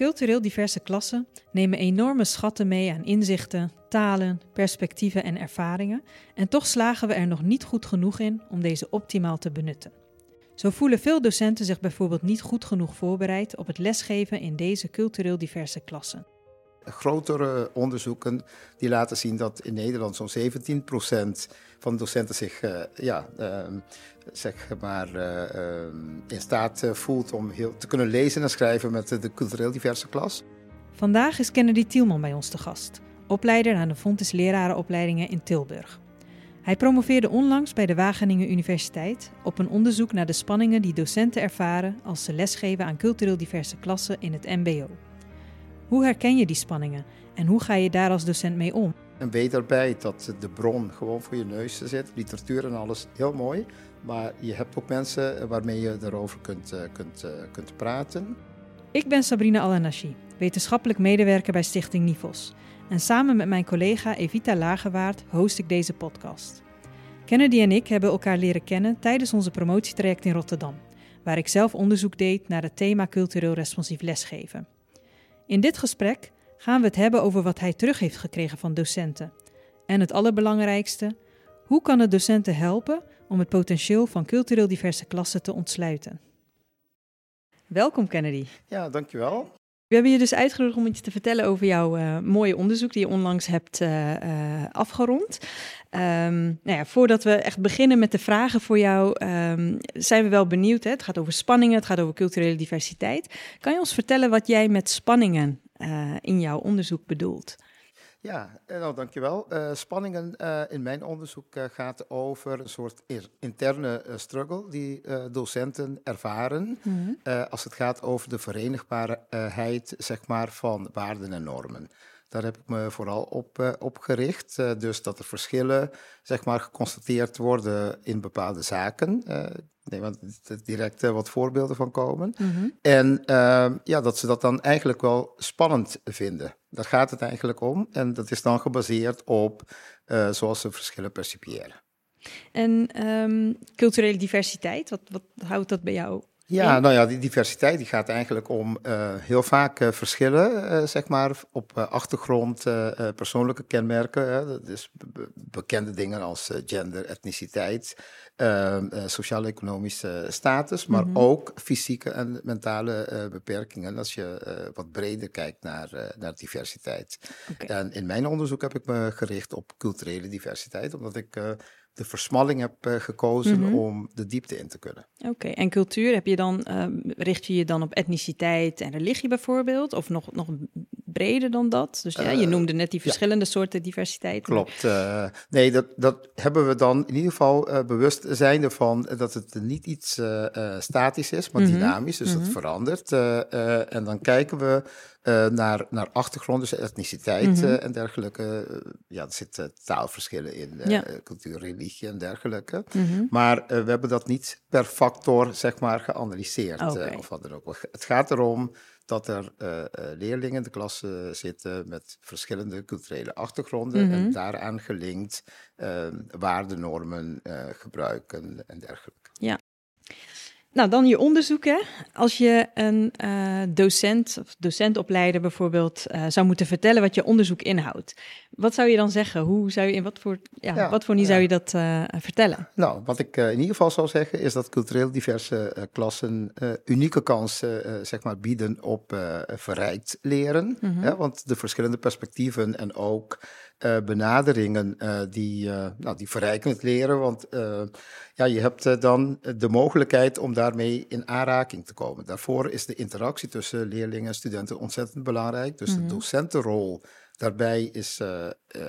Cultureel diverse klassen nemen enorme schatten mee aan inzichten, talen, perspectieven en ervaringen, en toch slagen we er nog niet goed genoeg in om deze optimaal te benutten. Zo voelen veel docenten zich bijvoorbeeld niet goed genoeg voorbereid op het lesgeven in deze cultureel diverse klassen. Grotere onderzoeken die laten zien dat in Nederland zo'n 17% van docenten zich uh, ja, uh, zeg maar, uh, in staat voelt om heel, te kunnen lezen en schrijven met de cultureel diverse klas. Vandaag is Kennedy Tielman bij ons te gast, opleider aan de Fontes lerarenopleidingen in Tilburg. Hij promoveerde onlangs bij de Wageningen Universiteit op een onderzoek naar de spanningen die docenten ervaren als ze lesgeven aan cultureel diverse klassen in het MBO. Hoe herken je die spanningen en hoe ga je daar als docent mee om? En weet daarbij dat de bron gewoon voor je neus zit, literatuur en alles, heel mooi. Maar je hebt ook mensen waarmee je daarover kunt, eh, kunt, eh, kunt praten. Ik ben Sabrina Alanashi, wetenschappelijk medewerker bij Stichting Nivos. En samen met mijn collega Evita Lagerwaard host ik deze podcast. Kennedy en ik hebben elkaar leren kennen tijdens onze promotietraject in Rotterdam, waar ik zelf onderzoek deed naar het thema cultureel responsief lesgeven. In dit gesprek gaan we het hebben over wat hij terug heeft gekregen van docenten. En het allerbelangrijkste, hoe kan het docenten helpen om het potentieel van cultureel diverse klassen te ontsluiten? Welkom Kennedy. Ja, dankjewel. We hebben je dus uitgenodigd om iets te vertellen over jouw uh, mooie onderzoek die je onlangs hebt uh, uh, afgerond. Um, nou ja, voordat we echt beginnen met de vragen voor jou, um, zijn we wel benieuwd. Hè? Het gaat over spanningen, het gaat over culturele diversiteit. Kan je ons vertellen wat jij met spanningen in jouw onderzoek bedoelt? Ja, nou dankjewel. Uh, spanningen uh, in mijn onderzoek uh, gaat over een soort interne struggle die docenten ervaren mm -hmm. als het gaat over de verenigbaarheid zeg maar, van waarden en normen. Daar heb ik me vooral op, op gericht. dus dat er verschillen zeg maar, geconstateerd worden in bepaalde zaken. Nee, want er direct wat voorbeelden van komen. Mm -hmm. En uh, ja, dat ze dat dan eigenlijk wel spannend vinden. Daar gaat het eigenlijk om. En dat is dan gebaseerd op uh, zoals ze verschillen percipiëren. En um, culturele diversiteit, wat, wat houdt dat bij jou ja, nou ja, die diversiteit die gaat eigenlijk om uh, heel vaak uh, verschillen, uh, zeg maar, op achtergrond, persoonlijke kenmerken. Dat is bekende dingen als gender, etniciteit, ehm, sociaal-economische status, maar mm -hmm. ook fysieke en mentale beperkingen als je wat breder kijkt naar, naar diversiteit. Okay. En in mijn onderzoek heb ik me gericht op culturele diversiteit, omdat ik de versmalling heb uh, gekozen mm -hmm. om de diepte in te kunnen. Oké, okay. en cultuur, heb je dan, uh, richt je je dan op etniciteit en religie bijvoorbeeld? Of nog, nog breder dan dat? Dus ja, je noemde net die verschillende ja. soorten diversiteit. Klopt. Uh, nee, dat, dat hebben we dan in ieder geval bewust zijn ervan dat het niet iets statisch is, maar mm -hmm. dynamisch. Dus mm -hmm. dat verandert. en dan kijken we uh, naar, naar achtergrond, dus etniciteit mm -hmm. uh, en dergelijke. Uh, ja, er zitten taalverschillen in, ja. cultuur, religie en dergelijke. Mm -hmm. Maar we hebben dat niet per factor, zeg maar, geanalyseerd. Okay. of wat dan ook. Het gaat erom dat er leerlingen in de klas zitten met verschillende culturele achtergronden mm -hmm. en daaraan gelinkt waardenormen gebruiken en dergelijke. Nou, dan je onderzoek. Hè? Als je een uh, docent of docentopleider bijvoorbeeld uh, zou moeten vertellen wat je onderzoek inhoudt. Wat zou je dan zeggen? Hoe zou je, in wat voor, ja, ja wat voor niet ja. zou je dat uh, vertellen? Nou, wat ik in ieder geval zou zeggen is dat cultureel diverse klassen unieke kansen zeg maar, bieden op verrijkt leren. Mm -hmm. want de verschillende perspectieven en ook uh, benaderingen uh, die, uh, nou, die verrijken het leren. Want ja, je hebt dan de mogelijkheid om daarmee in aanraking te komen. Daarvoor is de interactie tussen leerlingen en studenten ontzettend belangrijk. Dus mm -hmm. de mhm. docentenrol daarbij is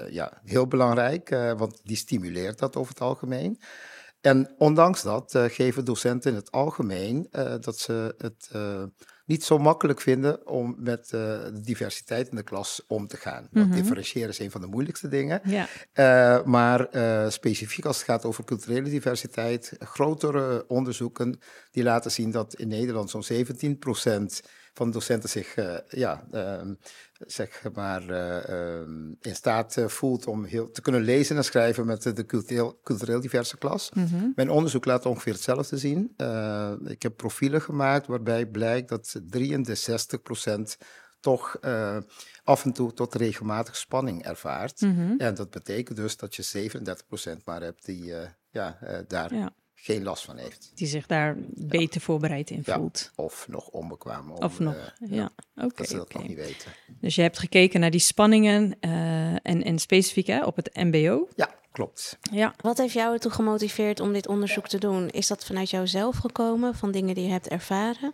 ja, heel belangrijk, want die stimuleert dat over het algemeen. En ondanks dat geven docenten in het algemeen dat ze het niet zo makkelijk vinden om met uh, de diversiteit in de klas om te gaan. Want mm -hmm. differentiëren is een van de moeilijkste dingen. Ja. Uh, maar uh, specifiek als het gaat over culturele diversiteit, grotere onderzoeken die laten zien dat in Nederland zo'n 17% van docenten zich ja, ehm, zeg maar, ehm, in staat voelt om heel, te kunnen lezen en schrijven met de cultureel, cultureel diverse klas. Mhm. Mijn onderzoek laat ongeveer hetzelfde zien. ik heb profielen gemaakt waarbij blijkt dat 63% toch uh, af en toe tot regelmatig spanning ervaart. Mhm. En dat betekent dus dat je 37% maar hebt die uh, ja, uh, daar geen last van heeft. Die zich daar beter voorbereid in voelt. of nog onbekwaam. Om, of nog, ja. Oké. dat ze dat nog niet weten. Dus je hebt gekeken naar die spanningen en, en specifiek hè, op het mbo? Ja, klopt. Ja. Wat heeft jou ertoe gemotiveerd om dit onderzoek te doen? Is dat vanuit jouzelf gekomen, van dingen die je hebt ervaren?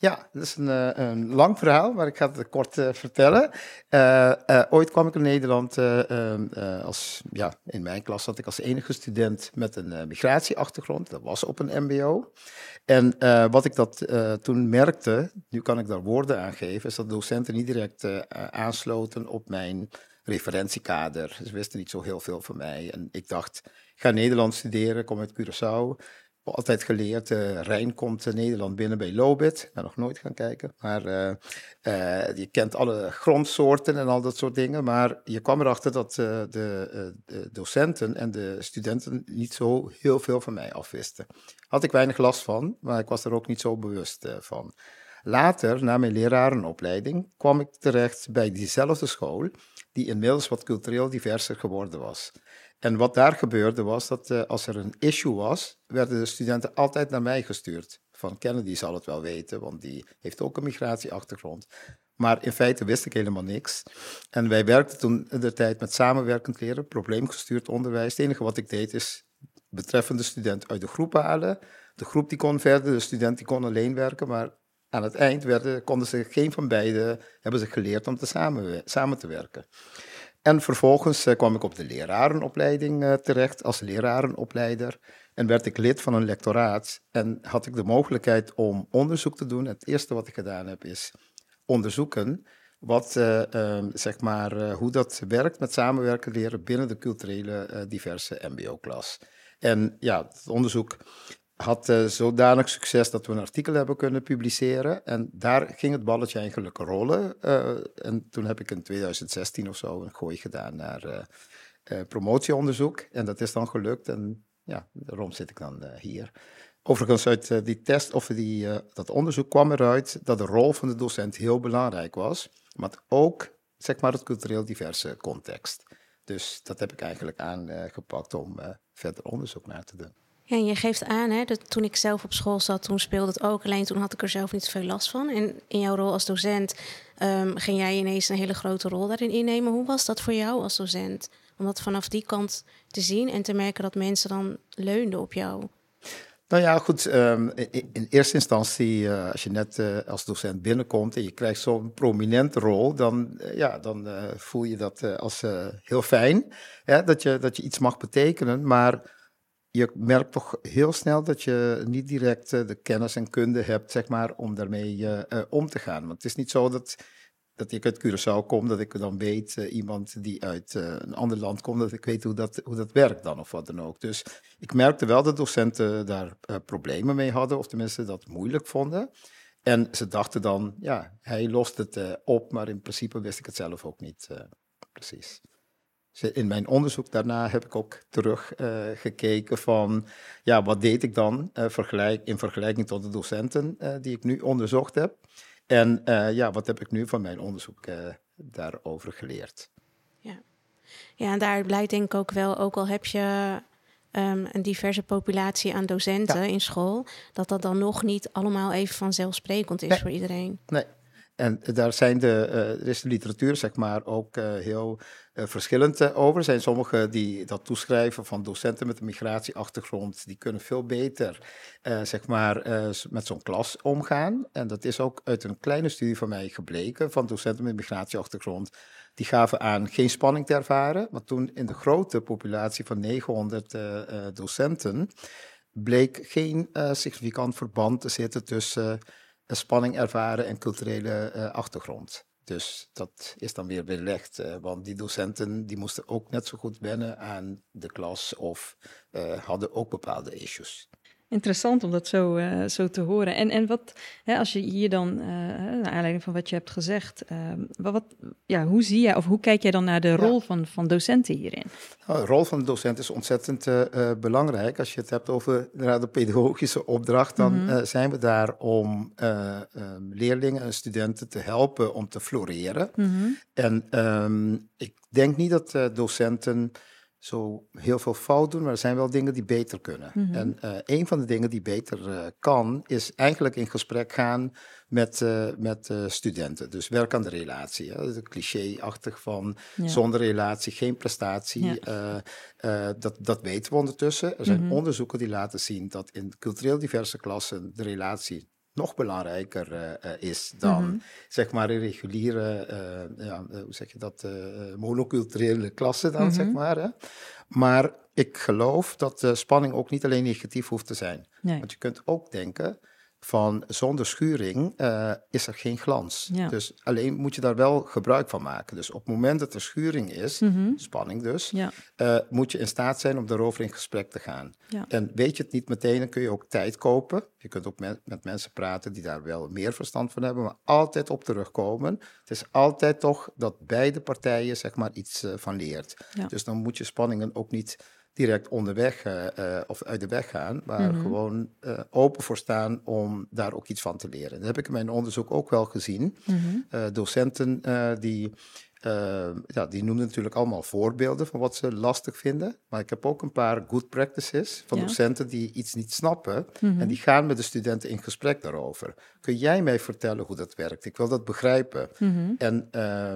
Ja, dat is een, eh, een lang verhaal, maar ik ga het kort uh, vertellen. Uh, ooit kwam ik in Nederland ehm, als, ja, in mijn klas zat ik als enige student met een migratieachtergrond. Dat was op een MBO. En wat ik dat toen merkte, nu kan ik daar woorden aan geven, is dat docenten niet direct aansloten op mijn referentiekader. Ze wisten niet zo heel veel van mij. En ik dacht, ik ga Nederland studeren, kom uit Curaçao altijd geleerd, uh, Rijn komt Nederland binnen bij Lobit. Ik ben nog nooit gaan kijken, maar uh, uh, je kent alle grondsoorten en al dat soort dingen. Maar je kwam erachter dat de, de, docenten en de studenten niet zo heel veel van mij afwisten. Had ik weinig last van, maar ik was er ook niet zo bewust van. Later, na mijn lerarenopleiding, kwam ik terecht bij diezelfde school, die inmiddels wat cultureel diverser geworden was. En wat daar gebeurde was dat uh, als er een issue was, werden de studenten altijd naar mij gestuurd. Van Kennedy zal het wel weten, want die heeft ook een migratieachtergrond. Maar in feite wist ik helemaal niks. En wij werkten toen in de tijd met samenwerkend leren, probleemgestuurd onderwijs. Het enige wat ik deed is betreffende student uit de groep halen. De groep die kon verder, de student die kon alleen werken, maar aan het eind werden, konden ze geen van beiden, hebben ze geleerd om te samen, samen te werken. En vervolgens eh, kwam ik op de lerarenopleiding uh, terecht als lerarenopleider. En werd ik lid van een lectoraat. En had ik de mogelijkheid om onderzoek te doen. Het eerste wat ik gedaan heb is onderzoeken wat, uh, zeg maar, hoe dat werkt met samenwerken leren binnen de culturele diverse MBO-klas. En ja, het onderzoek had uh, zodanig succes dat we een artikel hebben kunnen publiceren. En daar ging het balletje eigenlijk rollen. Uh, en toen heb ik in 2016 of zo een gooi gedaan naar uh, promotieonderzoek. En dat is dan gelukt. En ja, daarom zit ik dan hier. Overigens, uit die test of die, dat onderzoek kwam eruit dat de rol van de docent heel belangrijk was. Maar ook, zeg maar, het cultureel diverse context. Dus dat heb ik eigenlijk aangepakt om verder onderzoek naar te doen. En je geeft aan, hè, dat toen ik zelf op school zat, toen speelde het ook. Alleen toen had ik er zelf niet zoveel last van. En in jouw rol als docent um, ging jij ineens een hele grote rol daarin innemen. Hoe was dat voor jou als docent? Om dat vanaf die kant te zien en te merken dat mensen dan leunden op jou. Nou ja, goed. Um, in, eerste instantie, uh, als je net uh, als docent binnenkomt en je krijgt zo'n prominente rol, dan, uh, ja, dan voel je dat als heel fijn. Hè, dat, je, dat je iets mag betekenen. Maar je merkt toch heel snel dat je niet direct eh, de kennis en kunde hebt, zeg maar, om daarmee uh, om te gaan. Want het is niet zo dat, dat ik uit Curaçao kom, dat ik dan weet, iemand die uit een ander land komt, dat ik weet hoe dat, hoe dat werkt dan of wat dan ook. Dus ik merkte wel dat docenten daar problemen mee hadden, of tenminste dat moeilijk vonden. En ze dachten dan, ja, hij lost het op, maar in principe wist ik het zelf ook niet precies in mijn onderzoek daarna heb ik ook teruggekeken uh, van, ja, wat deed ik dan uh, vergelijk, in vergelijking tot de docenten uh, die ik nu onderzocht heb. En ja, wat heb ik nu van mijn onderzoek daarover geleerd. Ja. ja, en daar blijkt denk ik ook wel, ook al heb je um, een diverse populatie aan docenten in school, dat dat dan nog niet allemaal even vanzelfsprekend is voor iedereen. Nee, en daar zijn de, er is de literatuur zeg maar ook uh, heel uh, verschillend over. Er zijn sommigen die dat toeschrijven van docenten met een migratieachtergrond. Die kunnen veel beter zeg maar, met zo'n klas omgaan. En dat is ook uit een kleine studie van mij gebleken van docenten met migratieachtergrond. Die gaven aan geen spanning te ervaren. Maar toen in de grote populatie van 900 docenten bleek geen significant verband te zitten tussen spanning ervaren en culturele uh, achtergrond. Dus dat is dan weer belegd, uh, want die docenten die moesten ook net zo goed wennen aan de klas of uh, hadden ook bepaalde issues. Interessant om dat zo, uh, zo te horen. En, en wat, hè, als je hier dan, uh, naar aanleiding van wat je hebt gezegd, uh, wat, ja, hoe zie jij of hoe kijk jij dan naar de rol ja. van, van docenten hierin? Nou, de rol van de docent is ontzettend belangrijk. Als je het hebt over de pedagogische opdracht, dan mm -hmm. zijn we daar om um, leerlingen en studenten te helpen om te floreren. Mm -hmm. En um, ik denk niet dat docenten zo heel veel fout doen, maar er zijn wel dingen die beter kunnen. Mm -hmm. En uh, een van de dingen die beter uh, kan, is eigenlijk in gesprek gaan met, uh, met studenten. Dus werk aan de relatie. Hè? Het cliché-achtig van ja. zonder relatie geen prestatie. Ja. dat, dat weten we ondertussen. Er zijn mm -hmm. onderzoeken die laten zien dat in cultureel diverse klassen de relatie nog belangrijker uh, is dan, mm -hmm. zeg maar, een reguliere, uh, ja, hoe zeg je dat, monoculturele klasse dan, mm -hmm. zeg maar. Hè? Maar ik geloof dat de spanning ook niet alleen negatief hoeft te zijn. Nee. Want je kunt ook denken van zonder schuring uh, is er geen glans. Ja. Dus alleen moet je daar wel gebruik van maken. Dus op het moment dat er schuring is, mm -hmm. spanning dus, ja. uh, moet je in staat zijn om daarover in gesprek te gaan. Ja. En weet je het niet meteen, dan kun je ook tijd kopen. Je kunt ook met, met mensen praten die daar wel meer verstand van hebben, maar altijd op terugkomen. Het is altijd toch dat beide partijen zeg maar iets uh, van leert. Dus dan moet je spanningen ook niet direct onderweg uh, uh, of uit de weg gaan, maar mm -hmm. gewoon uh, open voor staan om daar ook iets van te leren. Dat heb ik in mijn onderzoek ook wel gezien. Mm -hmm. docenten die, ja, die noemden natuurlijk allemaal voorbeelden van wat ze lastig vinden, maar ik heb ook een paar good practices van ja. docenten die iets niet snappen mm -hmm. en die gaan met de studenten in gesprek daarover. Kun jij mij vertellen hoe dat werkt? Ik wil dat begrijpen. En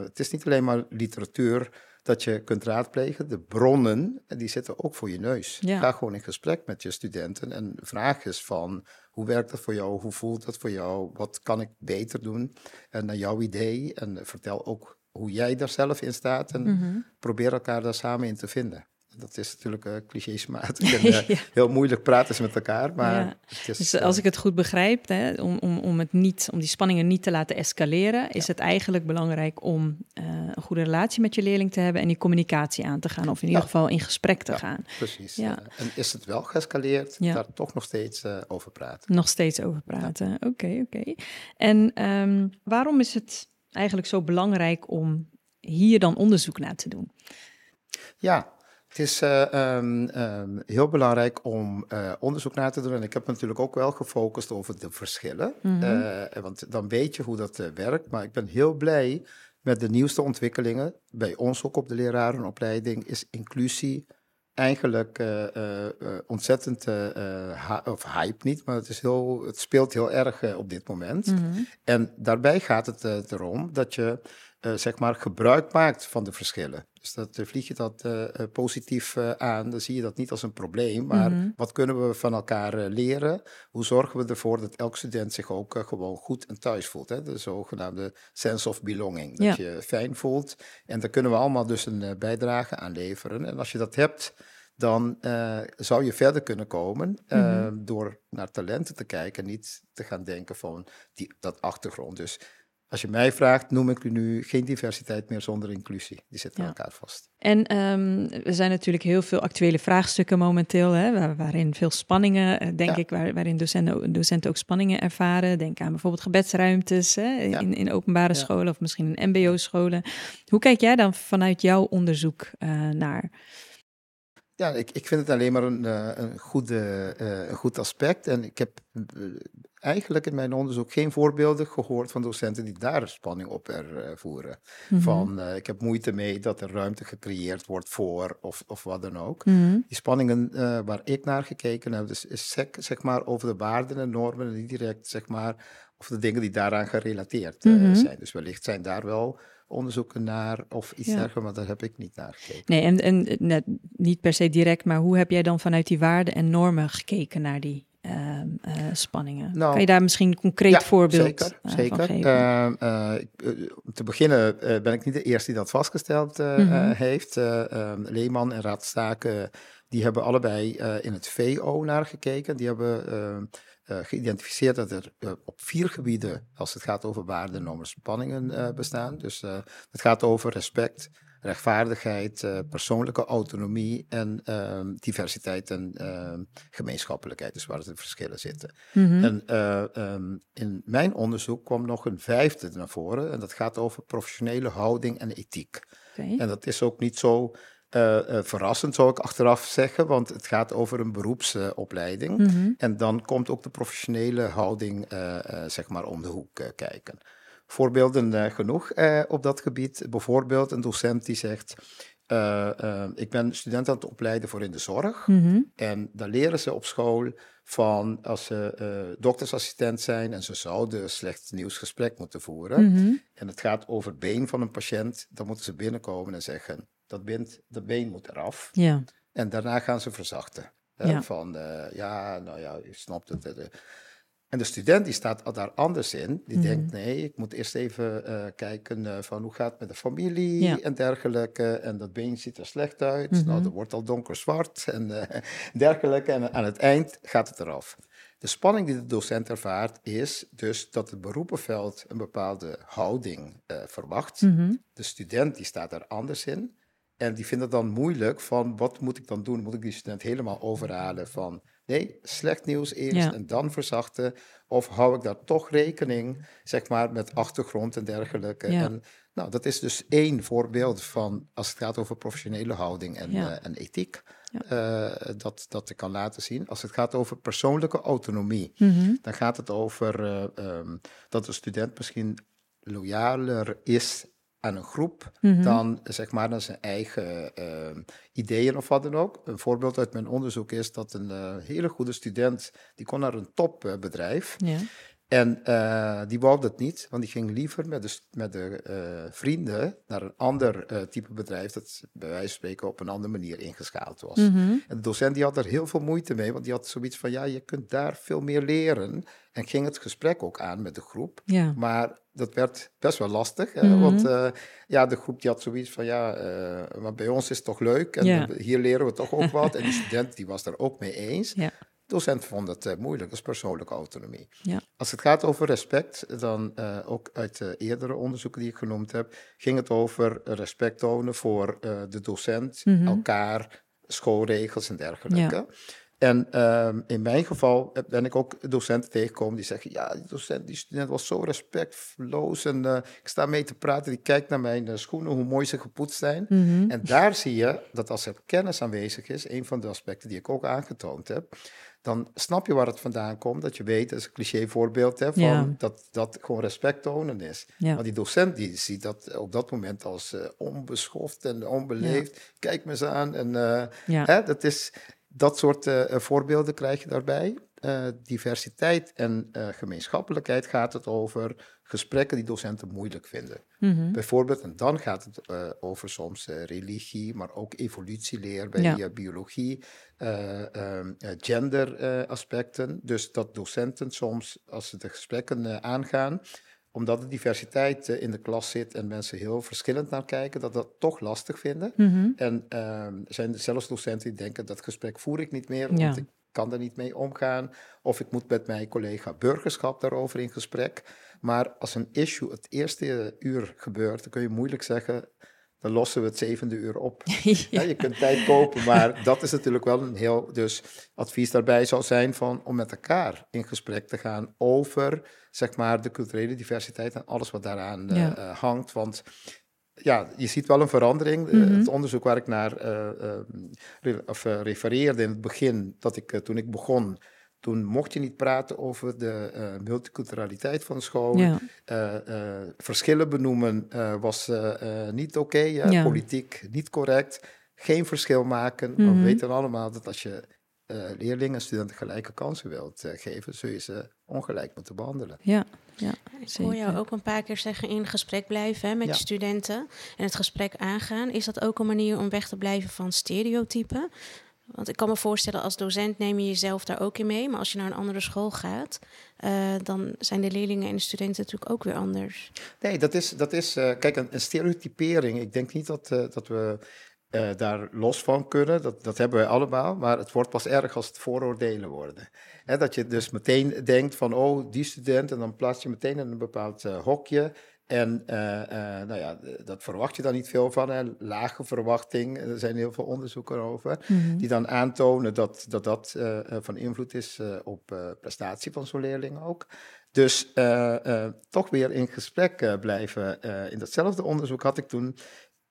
het is niet alleen maar literatuur dat je kunt raadplegen. De bronnen, die zitten ook voor je neus. Ja. Ga gewoon in gesprek met je studenten en vraag eens van hoe werkt dat voor jou? Hoe voelt dat voor jou? Wat kan ik beter doen? En naar jouw idee. En vertel ook hoe jij daar zelf in staat. En mm -hmm. probeer elkaar daar samen in te vinden. Dat is natuurlijk uh, clichésmatig en uh, ja. heel moeilijk praten ze met elkaar. Maar ja. is, dus als ik het goed begrijp, hè, om, om, om, het niet, om die spanningen niet te laten escaleren, is het eigenlijk belangrijk om uh, een goede relatie met je leerling te hebben en die communicatie aan te gaan, of in ieder geval in gesprek te gaan. Precies. en is het wel geëscaleerd, daar toch nog steeds over praten. Nog steeds over praten. Oké, oké. Okay. En um, waarom is het eigenlijk zo belangrijk om hier dan onderzoek naar te doen? Ja, het is uh, um, um, heel belangrijk om uh, onderzoek naar te doen. En ik heb natuurlijk ook wel gefocust over de verschillen. Mm -hmm. uh, want dan weet je hoe dat werkt. Maar ik ben heel blij met de nieuwste ontwikkelingen. Bij ons ook op de lerarenopleiding is inclusie eigenlijk ontzettend, of hype niet, maar het, is heel, het speelt heel erg op dit moment. Mm -hmm. En daarbij gaat het erom dat je uh, zeg maar gebruik maakt van de verschillen. Dus dat vlieg je dat uh, positief aan, dan zie je dat niet als een probleem, maar mm -hmm. wat kunnen we van elkaar leren? Hoe zorgen we ervoor dat elk student zich ook gewoon goed en thuis voelt? Hè? De zogenaamde sense of belonging, dat ja. je fijn voelt. En daar kunnen we allemaal dus een bijdrage aan leveren. En als je dat hebt, dan zou je verder kunnen komen mm -hmm. door naar talenten te kijken, niet te gaan denken van die, dat achtergrond. Dus als je mij vraagt, noem ik nu geen diversiteit meer zonder inclusie. Die zitten ja. aan elkaar vast. En um, er zijn natuurlijk heel veel actuele vraagstukken momenteel, hè, waar, waarin veel spanningen, eh, denk ja. ik, waar, waarin docenten, docenten ook spanningen ervaren. Denk aan bijvoorbeeld gebedsruimtes hè, in, in openbare scholen of misschien in MBO-scholen. Hoe kijk jij dan vanuit jouw onderzoek uh, naar? Ja, ik, ik vind het alleen maar een, een, goede, een goed aspect. En ik heb eigenlijk in mijn onderzoek geen voorbeelden gehoord van docenten die daar spanning op ervoeren. Mm -hmm. Van uh, ik heb moeite mee dat er ruimte gecreëerd wordt voor of, of wat dan ook. Mm -hmm. Die spanningen uh, waar ik naar gekeken heb, dus is zeg, zeg maar over de waarden en normen en niet direct zeg maar of de dingen die daaraan gerelateerd mm -hmm. zijn. Dus wellicht zijn daar wel onderzoeken naar of iets ja. dergelijks, maar daar heb ik niet naar gekeken. Nee, en, en net, niet per se direct, maar hoe heb jij dan vanuit die waarden en normen gekeken naar die uh, uh, spanningen? Nou, kan je daar misschien een concreet ja, voorbeeld zeker, uh, zeker. van geven? om te beginnen ben ik niet de eerste die dat vastgesteld mm -hmm. heeft. Ehm, Leeman en Raadstaken, die hebben allebei in het VO naar gekeken. Die hebben geïdentificeerd dat er op vier gebieden, als het gaat over waarden, normen, spanningen, bestaan. Dus het gaat over respect, rechtvaardigheid, uh, persoonlijke autonomie en uh, diversiteit en uh, gemeenschappelijkheid, dus waar de verschillen zitten. Mm-hmm. En um, in mijn onderzoek kwam nog een vijfde naar voren en dat gaat over professionele houding en ethiek. Okay. En dat is ook niet zo verrassend, zou ik achteraf zeggen, want het gaat over een beroepsopleiding. Mm-hmm. En dan komt ook de professionele houding, zeg maar, om de hoek kijken voorbeelden uh, genoeg uh, op dat gebied. Bijvoorbeeld een docent die zegt. Uh, ik ben student aan het opleiden voor in de zorg. Mm-hmm. En dan leren ze op school van als ze doktersassistent zijn en ze zouden een slecht nieuwsgesprek moeten voeren. Mm-hmm. En het gaat over been van een patiënt. Dan moeten ze binnenkomen en zeggen: dat, been, dat been moet eraf. Ja. En daarna gaan ze verzachten. Ja. Van ja, nou ja, je snapt het. En de student die staat daar anders in. Die mhm. denkt, nee, ik moet eerst even uh, kijken uh, van hoe gaat het met de familie en dergelijke. En dat been ziet er slecht uit. Mm -hmm. Nou, dat wordt al donkerzwart en uh, dergelijke. En aan het eind gaat het eraf. De spanning die de docent ervaart is dus dat het beroepenveld een bepaalde houding verwacht. Mhm. De student die staat er anders in. En die vindt het dan moeilijk van wat moet ik dan doen? Moet ik die student helemaal overhalen van Nee, slecht nieuws eerst en dan verzachten. Of hou ik daar toch rekening, zeg maar, met achtergrond en dergelijke. En, nou, dat is dus één voorbeeld van, als het gaat over professionele houding en, uh, en ethiek, uh, dat, dat ik kan laten zien. Als het gaat over persoonlijke autonomie, mm-hmm. dan gaat het over uh, um, dat de student misschien loyaler is aan een groep mhm. dan zeg maar naar zijn eigen uh, ideeën of wat dan ook. Een voorbeeld uit mijn onderzoek is dat een uh, hele goede student, die kon naar een topbedrijf. Ja. En uh, die wou dat niet, want die ging liever met de, met de uh, vrienden naar een ander uh, type bedrijf, dat bij wijze van spreken op een andere manier ingeschaald was. Mm -hmm. En de docent die had er heel veel moeite mee, want die had zoiets van, ja, je kunt daar veel meer leren. En ging het gesprek ook aan met de groep. Ja. Maar dat werd best wel lastig? Mm -hmm. want ja, de groep die had zoiets van, ja, maar bij ons is het toch leuk en ja. hier leren we toch ook wat. En die student die was daar ook mee eens. Ja docent vond het uh, moeilijk, dat is persoonlijke autonomie. Ja. Als het gaat over respect, dan uh, ook uit de eerdere onderzoeken die ik genoemd heb, ging het over respect tonen voor uh, de docent, mm -hmm. elkaar, schoolregels en dergelijke. Ja. En um, in mijn geval ben ik ook docenten tegengekomen die zeggen: Ja, die docent, die student was zo respectloos. En ik sta mee te praten, die kijkt naar mijn schoenen, hoe mooi ze gepoetst zijn. Mm -hmm. En daar zie je dat als er kennis aanwezig is, een van de aspecten die ik ook aangetoond heb, dan snap je waar het vandaan komt. Dat je weet, dat is een cliché voorbeeld, hè, van ja. dat dat gewoon respect tonen is. Ja. Maar die docent die ziet dat op dat moment als uh, onbeschoft en onbeleefd. Ja. Kijk me eens aan. En uh, hè, dat, is, dat soort uh, voorbeelden krijg je daarbij. Diversiteit en gemeenschappelijkheid gaat het over gesprekken die docenten moeilijk vinden. Mm -hmm. Bijvoorbeeld, en dan gaat het uh, over soms religie, maar ook evolutieleer bij ja. biologie, uh, genderaspecten. dus dat docenten soms, als ze de gesprekken aangaan, omdat de diversiteit in de klas zit en mensen heel verschillend naar kijken, dat dat toch lastig vinden. Mm -hmm. En ehm, er zijn zelfs docenten die denken, dat gesprek voer ik niet meer, ja. want ik kan er niet mee omgaan. Of ik moet met mijn collega burgerschap daarover in gesprek. Maar als een issue het eerste uur gebeurt, dan kun je moeilijk zeggen, dan lossen we het zevende uur op. ja. Ja, je kunt tijd kopen, maar dat is natuurlijk wel een heel... Dus advies daarbij zou zijn van, om met elkaar in gesprek te gaan over, zeg maar, de culturele diversiteit en alles wat daaraan ja. uh, hangt. Want ja, je ziet wel een verandering. Mm -hmm. Het onderzoek waar ik naar uh, uh, of, refereerde in het begin, dat ik toen ik begon, toen mocht je niet praten over de multiculturaliteit van. Ja. Uh, verschillen benoemen was niet oké. Okay, ja. Politiek niet correct. Geen verschil maken. Mm -hmm. We mhm. weten allemaal dat als je leerlingen en studenten gelijke kansen wilt geven, zul je ze ongelijk moeten behandelen. Ja, ja ik hoor jou ook een paar keer zeggen in gesprek blijven hè, met ja. je studenten en het gesprek aangaan. Is dat ook een manier om weg te blijven van stereotypen? Want ik kan me voorstellen, als docent neem je jezelf daar ook in mee. Maar als je naar een andere school gaat, uh, dan zijn de leerlingen en de studenten natuurlijk ook weer anders. Nee, dat is, dat is uh, kijk, een, een, stereotypering. Ik denk niet dat, uh, dat we daar los van kunnen. Dat, dat hebben wij allemaal. Maar het wordt pas erg als het vooroordelen worden. Hè, dat je dus meteen denkt van, oh, die student. En dan plaats je meteen in een bepaald hokje. En eh, eh, nou ja, dat verwacht je dan niet veel van. Hè. Lage verwachting, er zijn heel veel onderzoeken over, mhm. die dan aantonen dat dat, dat van invloed is op prestatie van zo'n leerling ook. Dus toch weer in gesprek blijven. in datzelfde onderzoek had ik toen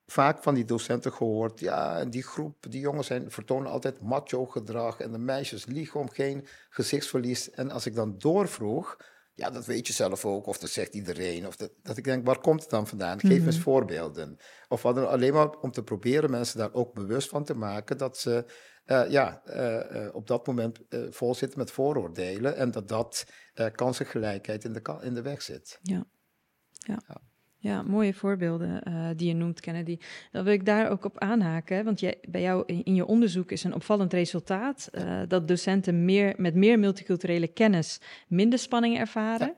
vaak van die docenten gehoord. Ja, die groep, die jongens zijn, vertonen altijd macho gedrag en de meisjes liegen om geen gezichtsverlies. En als ik dan doorvroeg ja, dat weet je zelf ook, of dat zegt iedereen. Of dat, dat ik denk, waar komt het dan vandaan? Geef eens mhm. voorbeelden. Of hadden alleen maar om te proberen mensen daar ook bewust van te maken dat ze uh, ja, uh, op dat moment vol zitten met vooroordelen en dat dat kansengelijkheid in de, in de weg zit. ja. ja. ja. Ja, mooie voorbeelden uh, die je noemt, Kennedy. Dan wil ik daar ook op aanhaken, want jij, bij jou in, je onderzoek is een opvallend resultaat uh, dat docenten meer, met meer multiculturele kennis minder spanning ervaren.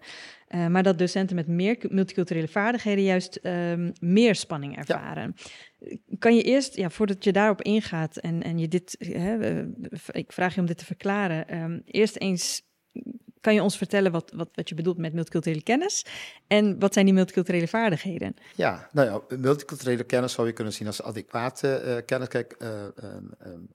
Uh, maar dat docenten met meer multiculturele vaardigheden juist um, meer spanning ervaren. Ja. Kan je eerst, ja, voordat je daarop ingaat en, en je dit, hè, ik vraag je om dit te verklaren, um, eerst eens kan je ons vertellen wat, wat, wat je bedoelt met multiculturele kennis? En wat zijn die multiculturele vaardigheden? Ja, nou ja, multiculturele kennis zou je kunnen zien als adequate uh, kennis. Kijk, uh,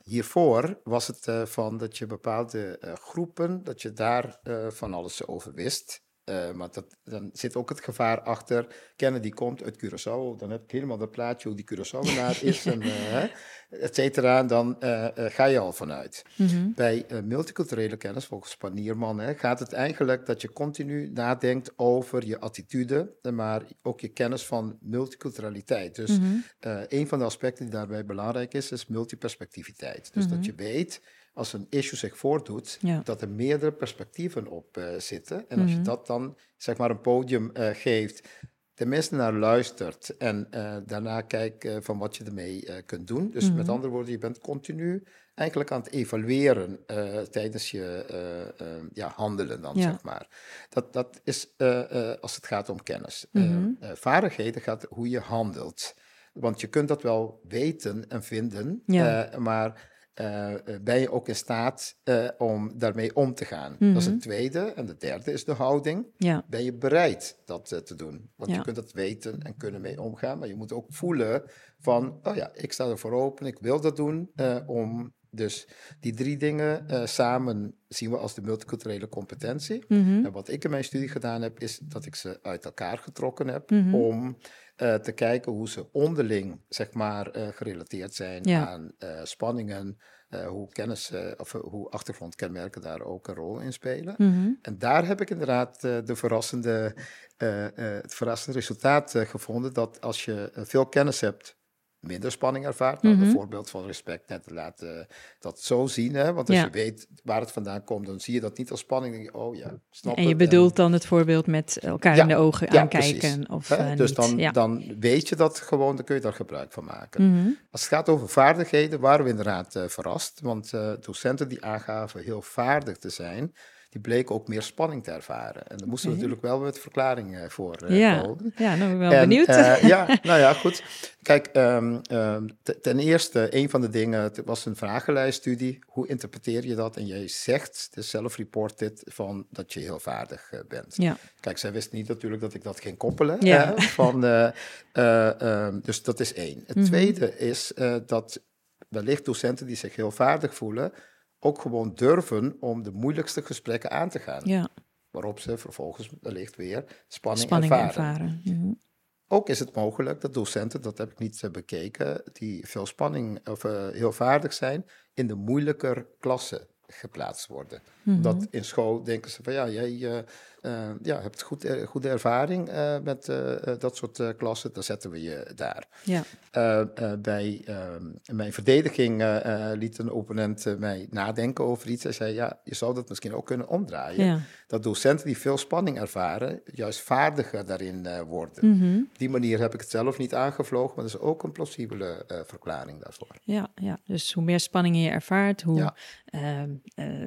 hiervoor was het van dat je bepaalde groepen, dat je daar van alles over wist. Uh, maar dat, dan zit ook het gevaar achter. Kennen die komt uit Curaçao. Dan heb ik helemaal dat plaatje hoe die Curaçaoenaar is. en, uh, et cetera. Dan uh, ga je al vanuit. Mm Bij multiculturele kennis, volgens Panierman, hè, gaat het eigenlijk dat je continu nadenkt over je attitude. Maar ook je kennis van multiculturaliteit. Dus mm -hmm. een van de aspecten die daarbij belangrijk is, is multiperspectiviteit. Dus dat mhm. je weet als een issue zich voordoet, dat er meerdere perspectieven op uh, zitten. En als je mhm. dat dan, zeg maar, een podium uh, geeft, tenminste naar luistert en uh, daarna kijkt van wat je ermee kunt doen. Dus met mhm. andere woorden, je bent continu eigenlijk aan het evalueren tijdens je ja, handelen dan, zeg maar. Dat, dat is als het gaat om kennis. Mm vaardigheden gaat hoe je handelt. Want je kunt dat wel weten en vinden, maar uh, ben je ook in staat uh, om daarmee om te gaan. Dat is het mhm. tweede. En de derde is de houding. Ja. Ben je bereid dat uh, te doen? Want ja. je kunt dat weten en kunnen mee omgaan, maar je moet ook voelen van, oh ja, ik sta er voor open, ik wil dat doen, om dus die drie dingen samen zien we als de multiculturele competentie. Mm En wat ik in mijn studie gedaan heb, is dat ik ze uit elkaar getrokken heb mm -hmm. om te kijken hoe ze onderling, zeg maar, gerelateerd zijn aan spanningen, uh, hoe kennis of hoe achtergrondkenmerken daar ook een rol in spelen. Mhm. En daar heb ik inderdaad de verrassende, het verrassende resultaat gevonden dat als je veel kennis hebt minder spanning ervaart. Nou, mm -hmm. voorbeeld van respect net te laten dat zo zien. Hè? Want als je weet waar het vandaan komt, dan zie je dat niet als spanning. Denk je, oh ja, snap En je bedoelt dan het voorbeeld met elkaar in de ogen aankijken. Of, uh, dus dan, dan weet je dat gewoon, dan kun je daar gebruik van maken. Mhm. Als het gaat over vaardigheden, waren we inderdaad uh, verrast. Want uh, docenten die aangaven heel vaardig te zijn die bleken ook meer spanning te ervaren. En daar moesten we natuurlijk wel met verklaring uh, voor uh, ja. komen. Ja, nou ben ik wel benieuwd. Uh, ja, nou ja, goed. Kijk, um, um, ten eerste, een van de dingen, het was een vragenlijststudie. Hoe interpreteer je dat? En jij zegt, de self-reported, van dat je heel vaardig bent. Ja. Kijk, zij wist niet natuurlijk dat ik dat ging koppelen. Ja. van, um, dus dat is één. Het mm -hmm. tweede is dat wellicht docenten die zich heel vaardig voelen ook gewoon durven om de moeilijkste gesprekken aan te gaan. Ja. Waarop ze vervolgens wellicht weer spanning, spanning ervaren. Mhm. Ook is het mogelijk dat docenten, dat heb ik niet uh, bekeken, die veel spanning of uh, heel vaardig zijn, in de moeilijker klassen geplaatst worden. Mm Dat in school denken ze van ja, jij uh, uh, ja, hebt goed, goede ervaring met dat soort klassen, dan zetten we je daar. Ja. bij mijn verdediging liet een opponent mij nadenken over iets. Hij zei ja, je zou dat misschien ook kunnen omdraaien. Ja. Dat docenten die veel spanning ervaren, juist vaardiger daarin worden. Mm die manier heb ik het zelf niet aangevlogen, maar dat is ook een plausibele verklaring daarvoor. Ja, ja, dus hoe meer spanning je ervaart, hoe, ehm,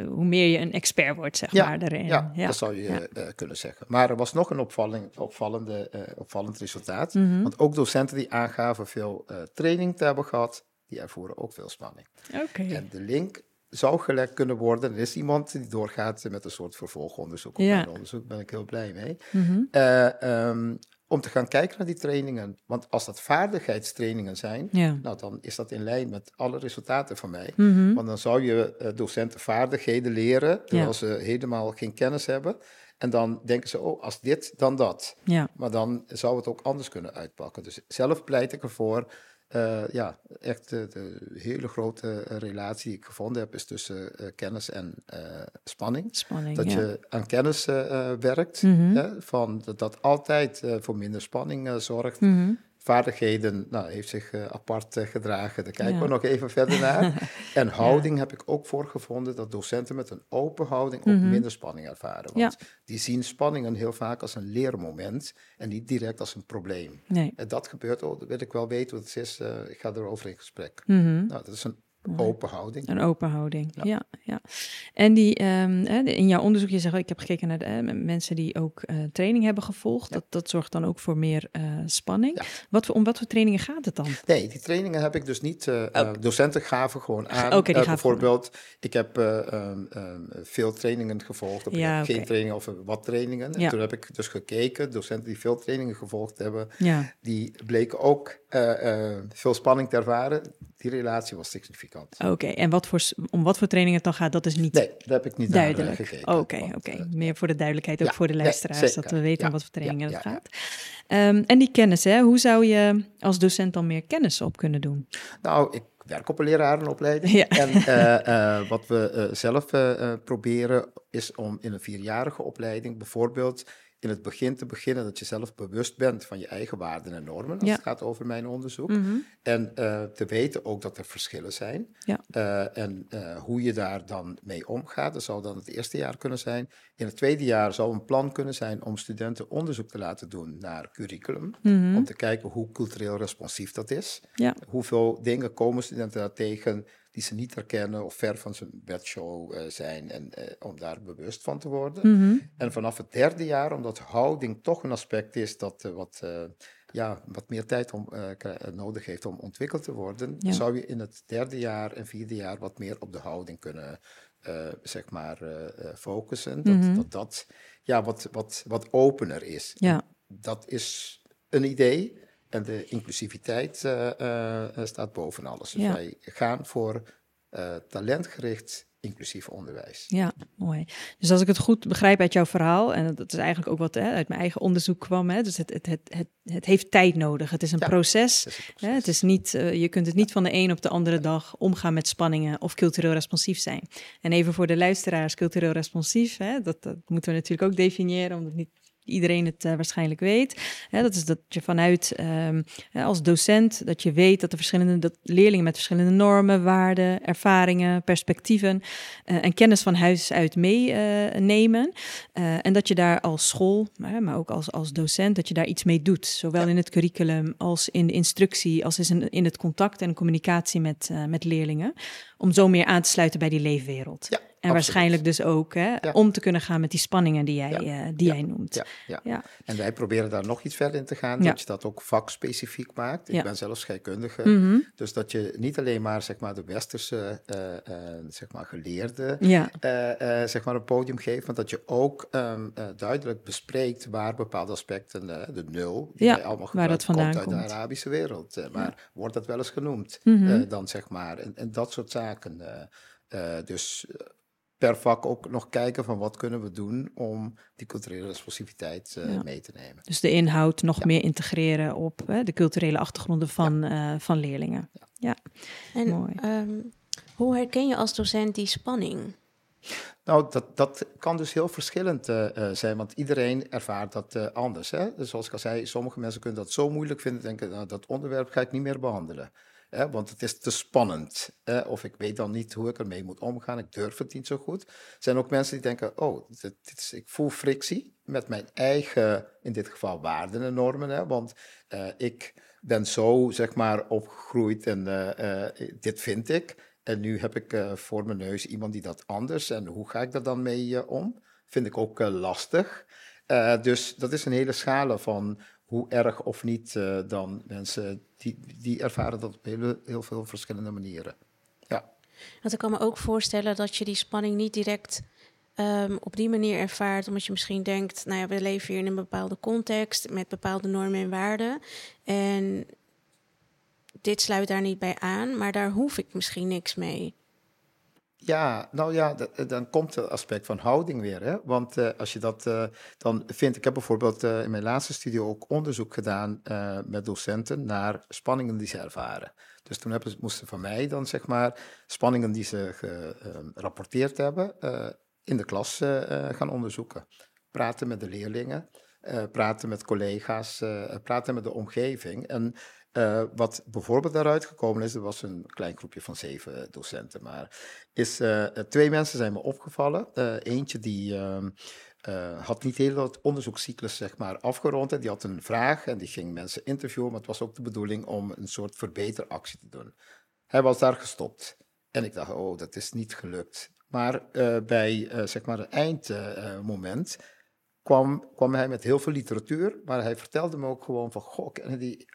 hoe meer je een expert wordt, zeg maar, daarin. Ja, dat zou je kunnen zeggen. Maar er was nog een opvalling, opvallende, uh, opvallend resultaat. Mm -hmm. Want ook docenten die aangaven veel uh, training te hebben gehad, die ervoeren ook veel spanning. Oké. En de link zou gelegd kunnen worden. Er is iemand die doorgaat met een soort vervolgonderzoek. Op Ja. mijn onderzoek ben ik heel blij mee. Mhm. Eh, ehm, om te gaan kijken naar die trainingen. Want als dat vaardigheidstrainingen zijn, Ja. nou, dan is dat in lijn met alle resultaten van mij. Mhm. Want dan zou je eh, docenten vaardigheden leren, terwijl ze helemaal geen kennis hebben. En dan denken ze, oh, als dit, dan dat. Ja. Maar dan zou het ook anders kunnen uitpakken. Dus zelf pleit ik ervoor. eh, ja, echt de, de hele grote relatie die ik gevonden heb, is tussen eh, kennis en eh, spanning. Spanning. Dat ja. je aan kennis werkt, Mhm. hè, van dat, dat altijd voor minder spanning zorgt. Mhm. Vaardigheden, nou, heeft zich eh, apart eh, gedragen. Daar kijken Ja. we nog even verder naar. En houding heb ik ook voor gevonden dat docenten met een open houding ook Mhm. minder spanning ervaren. Want die zien spanningen heel vaak als een leermoment en niet direct als een probleem. Nee. En dat gebeurt, oh, dat wil ik wel weten wat het is, eh, ik ga erover in gesprek. Mhm. Nou, dat is een open houding. Een open houding, Ja. ja. ja, En die, ehm, in jouw onderzoek, je zegt, ik heb gekeken naar de, eh, mensen die ook eh, training hebben gevolgd. Ja. Dat, dat zorgt dan ook voor meer eh, spanning. Ja. Wat voor, om wat voor trainingen gaat het dan? Nee, die trainingen heb ik dus niet. docenten gaven gewoon aan. Oké, die bijvoorbeeld, ik heb eh, ehm, ehm, veel trainingen gevolgd. Of Ja, oké. geen trainingen of wat trainingen. En toen heb ik dus gekeken, docenten die veel trainingen gevolgd hebben, Ja, die bleken ook veel spanning te ervaren. Die relatie was significant. oké. En wat voor, om wat voor trainingen het dan gaat, dat is niet Nee, dat heb ik niet duidelijk. gekeken. Oké, oké. eh, Meer voor de duidelijkheid, ook ja, voor de nee, luisteraars, zeker. dat we weten Ja, om wat voor trainingen het gaat. Ehm, en die kennis, hè? hoe zou je als docent dan meer kennis op kunnen doen? Nou, ik werk op een lerarenopleiding. Ja. En eh, eh, wat we zelf proberen is om in een vierjarige opleiding bijvoorbeeld in het begin te beginnen dat je zelf bewust bent van je eigen waarden en normen als Ja. het gaat over mijn onderzoek. Mhm. En eh, te weten ook dat er verschillen zijn. Ja. Eh, en eh, hoe je daar dan mee omgaat, dat zou dan het eerste jaar kunnen zijn. In het tweede jaar zou een plan kunnen zijn om studenten onderzoek te laten doen naar curriculum. Mhm. Om te kijken hoe cultureel responsief dat is. Ja. Hoeveel dingen komen studenten daar tegen die ze niet herkennen of ver van zijn bedshow eh, zijn. En eh, om daar bewust van te worden. Mhm. En vanaf het derde jaar, omdat houding toch een aspect is dat eh, wat, ja, wat meer tijd om, nodig heeft om ontwikkeld te worden, Ja. zou je in het derde jaar en vierde jaar wat meer op de houding kunnen zeg maar, focussen. Dat, Mhm. dat dat ja, wat, wat, wat opener is. Ja. Dat is een idee. En de inclusiviteit eh, eh, eh, staat boven alles. Dus Ja. wij gaan voor talentgericht inclusief onderwijs. Ja, mooi. Dus als ik het goed begrijp uit jouw verhaal, en dat is eigenlijk ook wat hè, uit mijn eigen onderzoek kwam, hè, dus het, het, het, het, het heeft tijd nodig. Het is een Ja, proces. Dat is het Hè, het is niet, je kunt het niet van de een op de andere dag omgaan met spanningen of cultureel responsief zijn. En even voor de luisteraars, cultureel responsief, hè, dat, dat moeten we natuurlijk ook definiëren, omdat niet iedereen het eh, waarschijnlijk weet. Hè, dat is dat je vanuit ehm, hè, als docent, dat je weet dat de verschillende dat leerlingen met verschillende normen, waarden, ervaringen, perspectieven eh, en kennis van huis uit meenemen. Eh, en dat je daar als school, maar, maar ook als, als docent, dat je daar iets mee doet. Zowel in het curriculum als in de instructie, als in, in het contact en communicatie met, eh, met leerlingen. Om zo meer aan te sluiten bij die leefwereld. Ja, absoluut. waarschijnlijk dus ook hè, Ja. om te kunnen gaan met die spanningen die jij, Ja. eh, die Ja. jij noemt. Ja. En wij proberen daar nog iets verder in te gaan, dat je dat ook vakspecifiek maakt. Ik ben zelf scheikundige, Mhm. dus dat je niet alleen maar, zeg maar de westerse eh, eh, zeg maar geleerde zeg maar een podium geeft, maar dat je ook ehm, eh, duidelijk bespreekt waar bepaalde aspecten, de nul, die wij allemaal waar dat gebruiken, vandaan komt uit komt. de Arabische wereld. maar wordt dat wel eens genoemd Mhm. dan, zeg maar, en, en dat soort zaken. dus per vak ook nog kijken van wat kunnen we doen om die culturele responsiviteit eh, Ja. mee te nemen. Dus de inhoud nog Ja. meer integreren op hè, de culturele achtergronden van, eh, van leerlingen. En Mooi. ehm, hoe herken je als docent die spanning? Nou, dat, dat kan dus heel verschillend eh, eh, zijn, want iedereen ervaart dat eh, anders. Hè? Dus zoals ik al zei, sommige mensen kunnen dat zo moeilijk vinden, denken, nou, dat onderwerp ga ik niet meer behandelen. Want het is te spannend. Of ik weet dan niet hoe ik ermee moet omgaan, ik durf het niet zo goed. Er zijn ook mensen die denken, oh, dit, is, ik voel frictie met mijn eigen, in dit geval, waarden en normen. Hè? Want eh, ik ben zo, zeg maar, opgegroeid en eh, eh, dit vind ik. En nu heb ik voor mijn neus iemand die dat anders. En hoe ga ik daar dan mee om? Vind ik ook lastig. Dus dat is een hele schale van hoe erg of niet dan mensen die, die ervaren dat op heel, heel veel verschillende manieren. Ja. Want ik kan me ook voorstellen dat je die spanning niet direct um, op die manier ervaart, omdat je misschien denkt, nou ja, we leven hier in een bepaalde context met bepaalde normen en waarden. En dit sluit daar niet bij aan, maar daar hoef ik misschien niks mee. Ja, nou ja, dan komt het aspect van houding weer. Hè? Want uh, als je dat uh, dan vindt, ik heb bijvoorbeeld in mijn laatste studie ook onderzoek gedaan met docenten naar spanningen die ze ervaren. Dus toen hebben, moesten van mij dan zeg maar spanningen die ze gerapporteerd hebben in de klas gaan onderzoeken. Praten met de leerlingen, praten met collega's, praten met de omgeving. En uh, wat bijvoorbeeld daaruit gekomen is, er was een klein groepje van zeven docenten, maar is uh, twee mensen zijn me opgevallen. Uh, eentje die ehm, had niet heel het onderzoekscyclus zeg maar afgerond en die had een vraag en die ging mensen interviewen, maar het was ook de bedoeling om een soort verbeteractie te doen. Hij was daar gestopt en ik dacht, oh, dat is niet gelukt. Maar bij zeg maar het eindmoment kwam, kwam hij met heel veel literatuur, maar hij vertelde me ook gewoon van, goh, die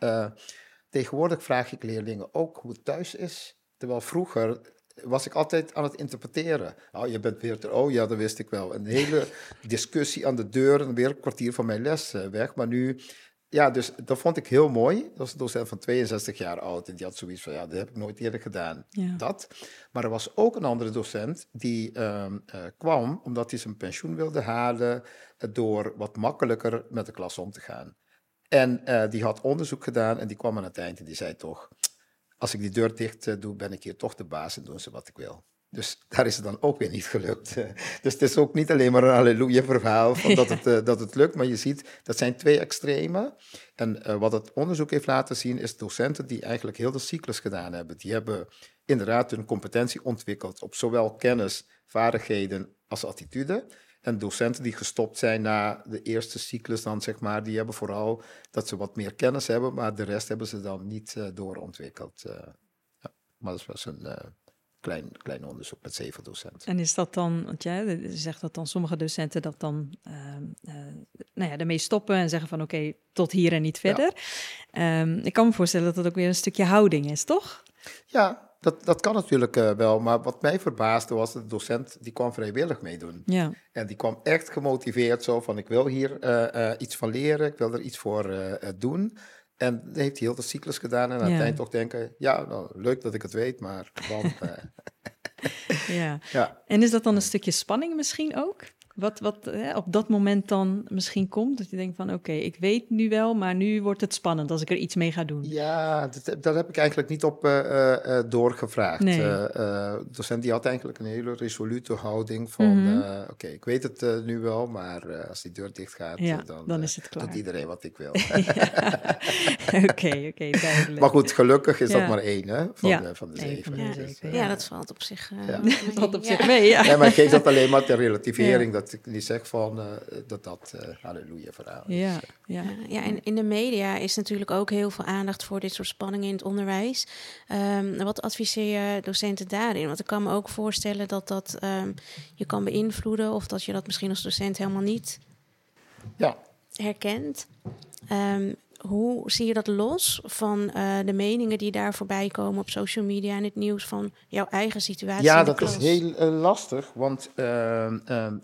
Tegenwoordig vraag ik leerlingen ook hoe het thuis is. Terwijl vroeger was ik altijd aan het interpreteren. Oh, je bent weer, oh ja, dat wist ik wel. Een hele discussie aan de deur en weer een kwartier van mijn les eh, weg. Maar nu, ja, dus dat vond ik heel mooi. Dat was een docent van 62 jaar oud en die had zoiets van, ja, dat heb ik nooit eerder gedaan. Dat. Maar er was ook een andere docent die ehm, eh, kwam omdat hij zijn pensioen wilde halen eh, door wat makkelijker met de klas om te gaan. En uh, die had onderzoek gedaan en die kwam aan het eind en die zei toch, als ik die deur dicht uh, doe, ben ik hier toch de baas en doen ze wat ik wil. Dus daar is het dan ook weer niet gelukt. dus het is ook niet alleen maar een halleluja verhaal van dat, het, uh, dat het lukt, maar je ziet, dat zijn twee extremen. En wat het onderzoek heeft laten zien, is docenten die eigenlijk heel de cyclus gedaan hebben. Die hebben inderdaad hun competentie ontwikkeld op zowel kennis, vaardigheden als attitude. En docenten die gestopt zijn na de eerste cyclus, dan zeg maar, die hebben vooral dat ze wat meer kennis hebben, maar de rest hebben ze dan niet uh, doorontwikkeld. Uh, ja. Maar dat was een uh, klein, klein onderzoek met zeven docenten. En is dat dan, want jij zegt dat dan sommige docenten dat dan ehm, nou ja, ermee stoppen en zeggen van oké, tot hier en niet verder. Ja. Um, ik kan me voorstellen dat dat ook weer een stukje houding is, toch? Ja, dat, dat kan natuurlijk uh, wel, maar wat mij verbaasde was dat de docent, die kwam vrijwillig meedoen. Ja. En die kwam echt gemotiveerd zo van, ik wil hier uh, uh, iets van leren, ik wil er iets voor doen. En dat heeft hij heel de cyclus gedaan en aan het eind toch denken, ja, nou, leuk dat ik het weet, maar dan... ja. ja. En is dat dan een stukje spanning misschien ook? Wat, wat hè, op dat moment dan misschien komt, dat je denkt van oké, ik weet nu wel, maar nu wordt het spannend als ik er iets mee ga doen. Ja, dat, daar heb ik eigenlijk niet op uh, doorgevraagd. Nee. docent die had eigenlijk een hele resolute houding van mm -hmm. oké, ik weet het nu wel, maar als die deur dicht gaat, ja, dan, dan, is het klaar. doet iedereen wat ik wil. Oké, oké, duidelijk. Maar goed, gelukkig is dat maar één hè, van, de, van de zeven. Ja, dus, ja, dat valt op zich, ja. dat valt op zich mee, ja. ja. maar geeft dat alleen maar ter relativering, dat ik niet zeg van uh, dat dat uh, halleluja verhaal is. Ja, ja. ja, en in de media is natuurlijk ook heel veel aandacht voor dit soort spanningen in het onderwijs. Um, wat adviseer je docenten daarin? Want ik kan me ook voorstellen dat dat um, je kan beïnvloeden of dat je dat misschien als docent helemaal niet ja. herkent. Um, hoe zie je dat los van uh, de meningen die daar voorbij komen op social media en het nieuws van jouw eigen situatie? Ja, dat is heel uh, lastig, want uh,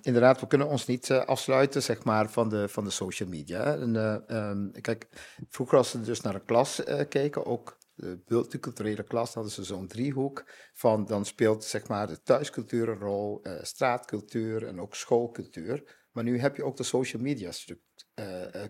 inderdaad, we kunnen ons niet afsluiten zeg maar, van, de, van de social media. En, ehm, kijk, vroeger als ze dus naar een klas keken, ook de multiculturele klas, hadden ze zo'n driehoek van dan speelt zeg maar de thuiscultuur een rol, straatcultuur en ook schoolcultuur. Maar nu heb je ook de social media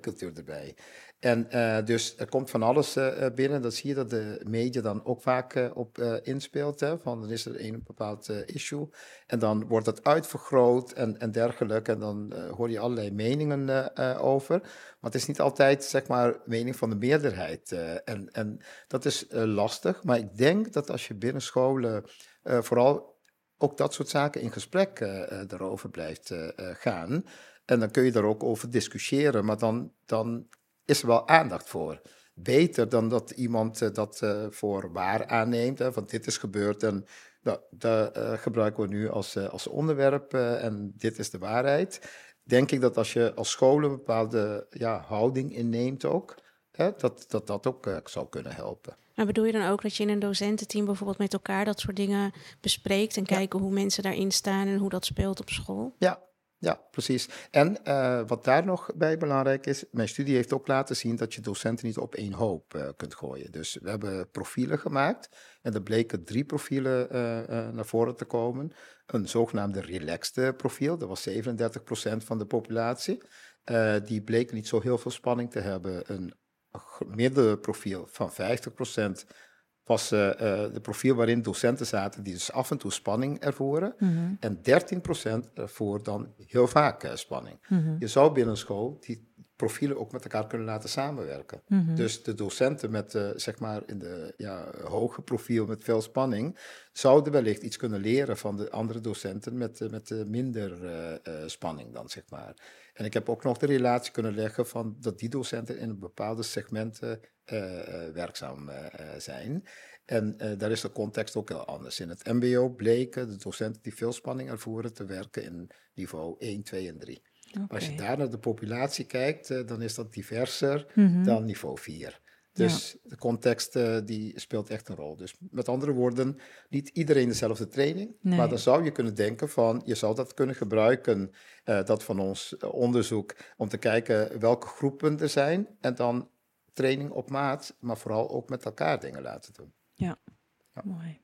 cultuur erbij. En uh, dus er komt van alles uh, binnen. Dat zie je dat de media dan ook vaak op inspeelt. Hè? Van dan is er een bepaald issue. En dan wordt het uitvergroot en, en dergelijke. En dan hoor je allerlei meningen over. Maar het is niet altijd, zeg maar, mening van de meerderheid. en, en dat is lastig. Maar ik denk dat als je binnen scholen vooral ook dat soort zaken in gesprek erover blijft gaan. En dan kun je daar ook over discussiëren. Maar dan. dan is er wel aandacht voor. Beter dan dat iemand uh, dat uh, voor waar aanneemt, hè, van dit is gebeurd en nou, dat uh, gebruiken we nu als, als onderwerp en dit is de waarheid. denk ik dat als je als school een bepaalde ja, houding inneemt ook, hè, dat, dat dat ook zou kunnen helpen. Maar bedoel je dan ook dat je in een docententeam bijvoorbeeld met elkaar dat soort dingen bespreekt en kijken hoe mensen daarin staan en hoe dat speelt op school? Ja, ja, precies. En uh, wat daar nog bij belangrijk is, mijn studie heeft ook laten zien dat je docenten niet op één hoop uh, kunt gooien. Dus we hebben profielen gemaakt en er bleken drie profielen uh, naar voren te komen. Een zogenaamde relaxed profiel, dat was 37% van de populatie. die bleek niet zo heel veel spanning te hebben. Een middenprofiel van 50% was uh, de profiel waarin docenten zaten die dus af en toe spanning ervoeren. Mm En 13% ervoor dan heel vaak uh, spanning. Mm Je zou binnen school die profielen ook met elkaar kunnen laten samenwerken. Mhm. Dus de docenten met, zeg maar, in de ja, hoge profiel met veel spanning, zouden wellicht iets kunnen leren van de andere docenten met, met minder spanning dan, zeg maar. En ik heb ook nog de relatie kunnen leggen van dat die docenten in bepaalde segmenten uh, werkzaam uh, zijn. En daar is de context ook heel anders. In het MBO bleken de docenten die veel spanning ervoeren te werken in niveau 1, 2 en 3. Als je daar naar de populatie kijkt, dan is dat diverser mm -hmm. dan niveau 4. Dus de context uh, die speelt echt een rol. Dus met andere woorden, niet iedereen dezelfde training. Nee. Maar dan zou je kunnen denken van, je zou dat kunnen gebruiken, uh, dat van ons onderzoek, om te kijken welke groepen er zijn. En dan training op maat, maar vooral ook met elkaar dingen laten doen. Ja, ja. mooi.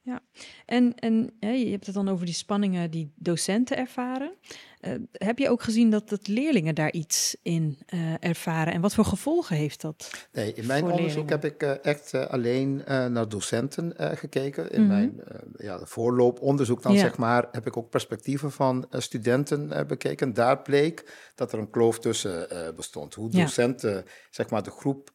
Ja, en, en ja, je hebt het dan over die spanningen die docenten ervaren. Uh, heb je ook gezien dat, dat leerlingen daar iets in uh, ervaren? En wat voor gevolgen heeft dat? Nee, in mijn onderzoek heb ik uh, echt alleen naar docenten gekeken. In mm -hmm. mijn ja, voorlooponderzoek dan, ja. zeg maar, heb ik ook perspectieven van studenten bekeken. Daar bleek dat er een kloof tussen bestond. Hoe docenten, ja. zeg maar, de groep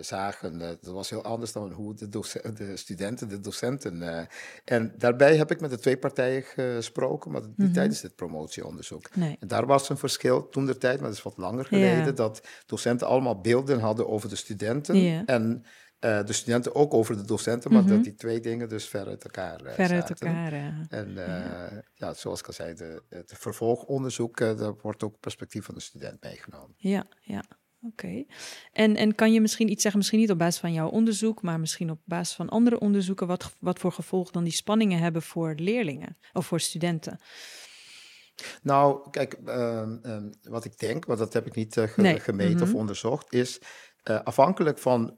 zagen, dat was heel anders dan hoe de, de studenten, de docenten. en daarbij heb ik met de twee partijen gesproken, maar mm -hmm. tijdens dit promotie promotieonderzoek. Nee. En daar was een verschil toen de tijd, maar dat is wat langer geleden, ja. dat docenten allemaal beelden hadden over de studenten. Ja. En uh, de studenten ook over de docenten, maar mm -hmm. dat die twee dingen dus ver uit elkaar uh, Ver uit elkaar, ja. En uh, ja. ja. zoals ik al zei, de, het vervolgonderzoek, daar wordt ook perspectief van de student meegenomen. Ja, ja. Oké. Okay. En, en kan je misschien iets zeggen, misschien niet op basis van jouw onderzoek, maar misschien op basis van andere onderzoeken, wat, wat voor gevolg dan die spanningen hebben voor leerlingen of voor studenten? Nou, kijk, uh, uh, wat ik denk, maar dat heb ik niet ge nee. gemeten mm -hmm. of onderzocht, is uh, afhankelijk van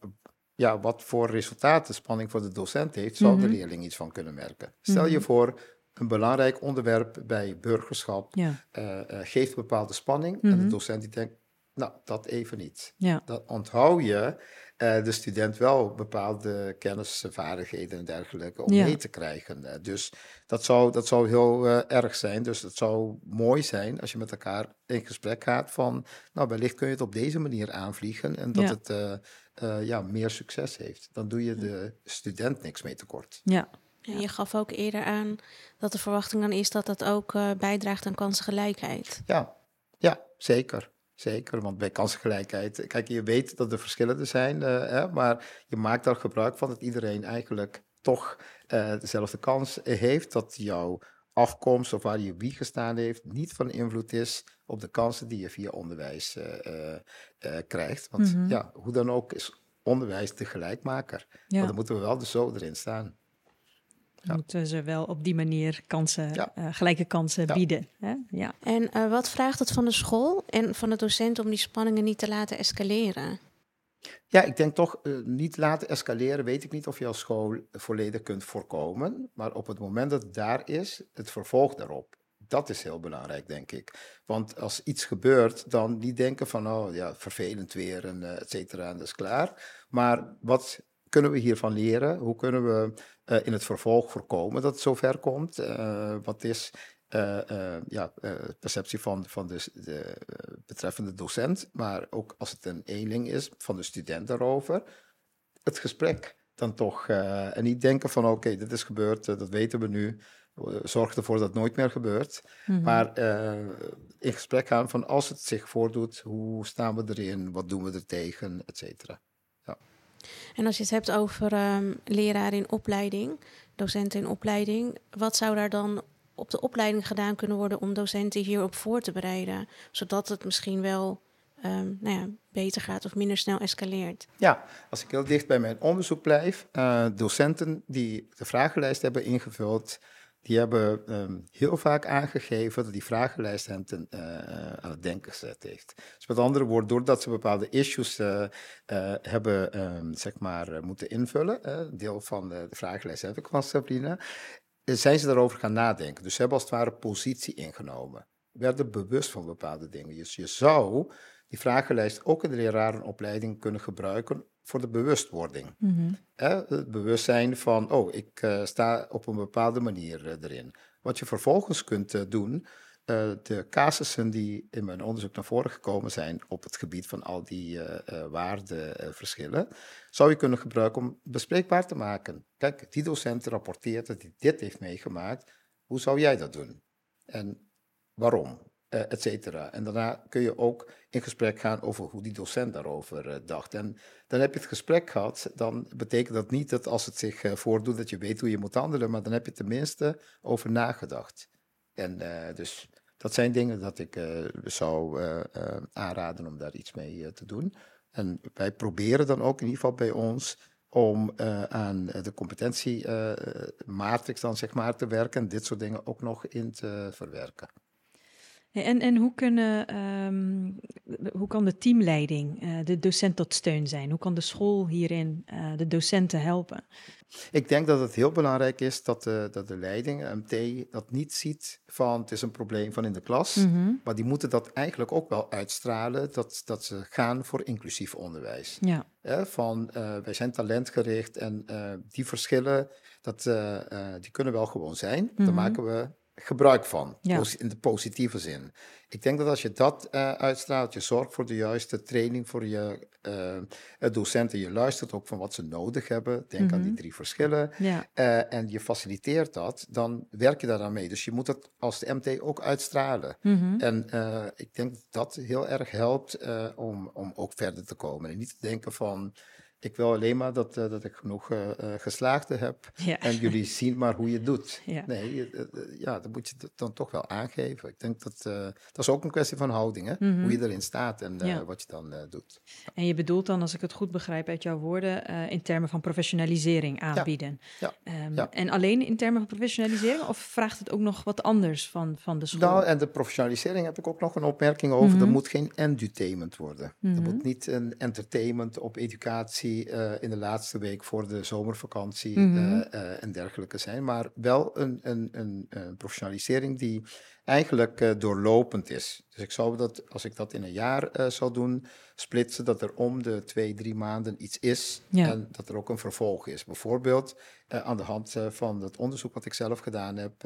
ja, wat voor resultaten spanning voor de docent heeft, zal mm -hmm. de leerling iets van kunnen merken. Stel mm -hmm. je voor, een belangrijk onderwerp bij burgerschap ja. uh, geeft bepaalde spanning en de docent die denkt, nou, dat even niet. Ja. Dan onthoud je uh, de student wel bepaalde kennis, vaardigheden en dergelijke om ja. mee te krijgen. dus dat zou, dat zou heel uh, erg zijn. Dus het zou mooi zijn als je met elkaar in gesprek gaat van, nou, wellicht kun je het op deze manier aanvliegen en dat ja. het uh, ja, meer succes heeft. Dan doe je de student niks mee tekort. Ja. En je gaf ook eerder aan dat de verwachting dan is dat dat ook bijdraagt aan kansengelijkheid. Ja, ja zeker. Zeker, want bij kansengelijkheid, kijk, je weet dat er verschillen zijn, uh, hè, maar je maakt daar gebruik van dat iedereen eigenlijk toch uh, dezelfde kans heeft, dat jouw afkomst of waar je wie gestaan heeft niet van invloed is op de kansen die je via onderwijs uh, krijgt. Want mm -hmm. ja, hoe dan ook is onderwijs de gelijkmaker. Ja. Maar dan moeten we wel dus zo erin staan. Ja. Moeten ze wel op die manier kansen, ja. uh, gelijke kansen ja. bieden. Hè? Ja. En uh, wat vraagt het van de school en van de docent om die spanningen niet te laten escaleren? Ja, ik denk toch uh, niet laten escaleren. Weet ik niet of je als school volledig kunt voorkomen. Maar op het moment dat het daar is, het vervolg daarop. Dat is heel belangrijk, denk ik. Want als iets gebeurt, dan niet denken van, oh ja, vervelend weer en et cetera, en dat is klaar. Maar wat kunnen we hiervan leren? Hoe kunnen we uh, in het vervolg voorkomen dat het zover komt? Uh, wat is uh, ja, perceptie van, van de, de betreffende docent, maar ook als het een eenling is, van de student daarover? Het gesprek dan toch. en niet denken van oké, okay, dit is gebeurd, dat weten we nu. Zorg ervoor dat het nooit meer gebeurt. Mm -hmm. Maar in gesprek gaan van als het zich voordoet, hoe staan we erin? Wat doen we er tegen, et cetera. En als je het hebt over um, leraar in opleiding, docenten in opleiding, wat zou daar dan op de opleiding gedaan kunnen worden om docenten hierop voor te bereiden? Zodat het misschien wel um, nou ja, beter gaat of minder snel escaleert. Ja, als ik heel dicht bij mijn onderzoek blijf, uh, docenten die de vragenlijst hebben ingevuld, die hebben um, heel vaak aangegeven dat die vragenlijst hen ten, uh, aan het denken gezet heeft. Dus met andere woorden, doordat ze bepaalde issues uh, hebben um, zeg maar, moeten invullen, deel van de, de vragenlijst heb ik van Sabrina, zijn ze daarover gaan nadenken. Dus ze hebben als het ware positie ingenomen. Werden bewust van bepaalde dingen. Dus je zou die vragenlijst ook in de lerarenopleiding kunnen gebruiken voor de bewustwording. Mm het bewustzijn van, oh, ik uh, sta op een bepaalde manier uh, erin. Wat je vervolgens kunt uh, doen, de casussen die in mijn onderzoek naar voren gekomen zijn op het gebied van al die waardeverschillen, zou je kunnen gebruiken om bespreekbaar te maken. Kijk, die docent rapporteert dat hij dit heeft meegemaakt. Hoe zou jij dat doen? En waarom? Uh. En daarna kun je ook in gesprek gaan over hoe die docent daarover uh, dacht. En dan heb je het gesprek gehad, dan betekent dat niet dat als het zich uh, voordoet dat je weet hoe je moet handelen, maar dan heb je tenminste over nagedacht. En dus dat zijn dingen dat ik zou aanraden om daar iets mee te doen. En wij proberen dan ook in ieder geval bij ons om aan de competentiematrix dan zeg maar te werken en dit soort dingen ook nog in te verwerken. En, en hoe, kunnen, um, hoe kan de teamleiding uh, de docent tot steun zijn? Hoe kan de school hierin uh, de docenten helpen? Ik denk dat het heel belangrijk is dat de, dat de leiding, MT, dat niet ziet van het is een probleem van in de klas. Mm -hmm. Maar die moeten dat eigenlijk ook wel uitstralen, dat, dat ze gaan voor inclusief onderwijs. Ja. Eh, van uh, wij zijn talentgericht en die verschillen, dat, die kunnen wel gewoon zijn. Mm -hmm. Daar maken we gebruik van, in de positieve zin. Ik denk dat als je dat uh, uitstraalt, je zorgt voor de juiste training voor je uh, docenten, je luistert ook van wat ze nodig hebben, denk mm -hmm. aan die mhm. drie verschillen, ja. uh, en je faciliteert dat, dan werk je daar aan mee. Dus je moet dat als de MT ook uitstralen. Mm -hmm. En ik denk dat dat heel erg helpt om, om ook verder te komen. En niet te denken van ik wil alleen maar dat, uh, dat ik genoeg uh, geslaagde heb. Ja. En jullie zien maar hoe je het doet. Ja. Nee, ja, dat moet je dan toch wel aangeven. Ik denk dat dat is ook een kwestie van houding. Hè? Mm -hmm. Hoe je erin staat en ja. wat je dan doet. En je bedoelt dan, als ik het goed begrijp uit jouw woorden, in termen van professionalisering aanbieden. Ja. Um, en alleen in termen van professionalisering? Of vraagt het ook nog wat anders van, van de school? Nou, en de professionalisering heb ik ook nog een opmerking over. Mm -hmm. Er moet geen entertainment worden. Mm -hmm. Er moet niet een entertainment op educatie uh, in de laatste week voor de zomervakantie mm -hmm. uh, uh, en dergelijke zijn, maar wel een, een, een, een professionalisering die eigenlijk doorlopend is. Dus ik zou dat, als ik dat in een jaar zou doen, splitsen, dat er om de twee, drie maanden iets is ja. en dat er ook een vervolg is. Bijvoorbeeld aan de hand van het onderzoek wat ik zelf gedaan heb,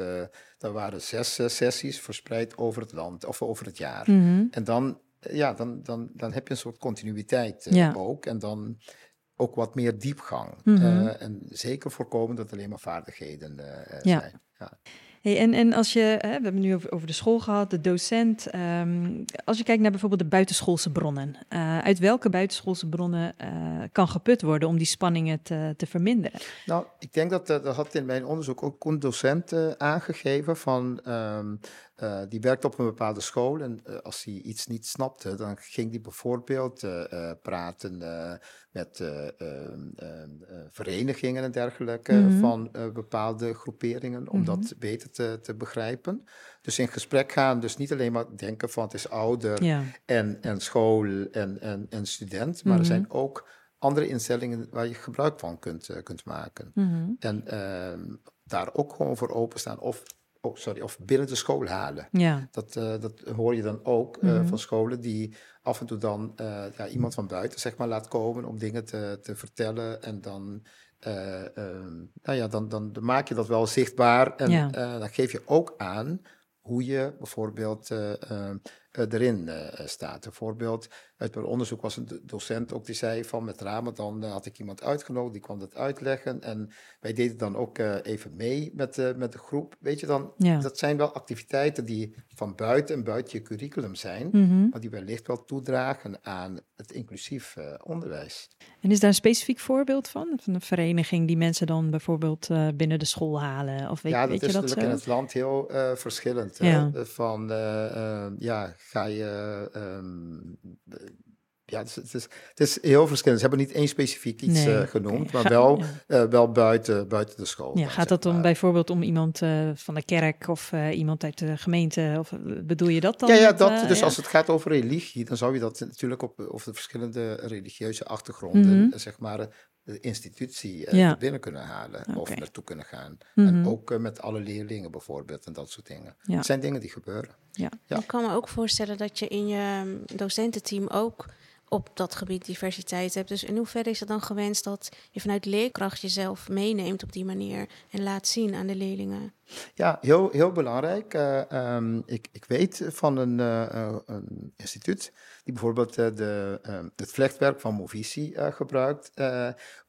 daar waren zes sessies verspreid over het land of over het jaar. Mm -hmm. En dan ja, dan, dan, dan heb je een soort continuïteit ja. ook. En dan ook wat meer diepgang. Mm -hmm. uh, en zeker voorkomen dat alleen maar vaardigheden uh, ja. zijn. Ja. Hey, en, en als je, hè, we hebben het nu over, over de school gehad, de docent. Um, als je kijkt naar bijvoorbeeld de buitenschoolse bronnen. Uh, uit welke buitenschoolse bronnen kan geput worden om die spanningen te, te verminderen? Nou, ik denk dat dat had in mijn onderzoek ook een docent aangegeven van. Um, uh, die werkte op een bepaalde school en uh, als hij iets niet snapte, dan ging hij bijvoorbeeld uh, praten met ehm, ehm, verenigingen en dergelijke mm -hmm. van bepaalde groeperingen om mm -hmm. dat beter te, te, begrijpen. Dus in gesprek gaan, dus niet alleen maar denken van het is ouder ja. en, en school en, en, en student, maar mm -hmm. er mhm. zijn ook andere instellingen waar je gebruik van kunt, kunt maken. Mhm. En ehm, daar ook gewoon voor openstaan of oh, sorry, of binnen de school halen. Ja. Dat, uh, dat hoor je dan ook mm -hmm. van scholen die af en toe dan uh, ja, iemand van buiten zeg maar, laat komen om dingen te, te vertellen. En dan, nou ja, dan, dan, dan, maak je dat wel zichtbaar. En ja. dan geef je ook aan hoe je bijvoorbeeld erin staat. Bijvoorbeeld, uit mijn onderzoek was een docent ook die zei van met Ramadan had ik iemand uitgenodigd, die kwam dat uitleggen. En wij deden dan ook even mee met, met de groep. Weet je dan, dat zijn wel activiteiten die van buiten en buiten je curriculum zijn, mhm. maar die wellicht wel toedragen aan het inclusief onderwijs. En is daar een specifiek voorbeeld van? Van een vereniging die mensen dan bijvoorbeeld binnen de school halen? Of weet, ja, dat weet is je dat natuurlijk in het land heel uh, verschillend. Ja. Van, uh, ja, ga je... Um, ja, het is, het, is, het is, heel verschillend. Ze hebben niet één specifiek iets nee, genoemd, maar wel, ja. wel buiten, buiten de school. Ja, gaat dat dan bijvoorbeeld om iemand van de kerk of iemand uit de gemeente? Of bedoel je dat dan? Ja, ja dat, dus als het gaat over religie, dan zou je dat natuurlijk op, op de verschillende religieuze achtergronden, mm -hmm. zeg maar, de institutie uh, binnen kunnen halen of naartoe kunnen gaan. En mhm. ook uh, met alle leerlingen bijvoorbeeld en dat soort dingen. Ja. Het zijn dingen die gebeuren. Ja. Ik kan me ook voorstellen dat je in je mm, docententeam ook op dat gebied diversiteit hebt. Dus in hoeverre is het dan gewenst dat je vanuit leerkracht jezelf meeneemt op die manier en laat zien aan de leerlingen? Ja, heel, heel belangrijk. Uh, um, ik, ik weet van een, uh, een instituut die bijvoorbeeld uh, de, ehm, het vlechtwerk van Movisie gebruikt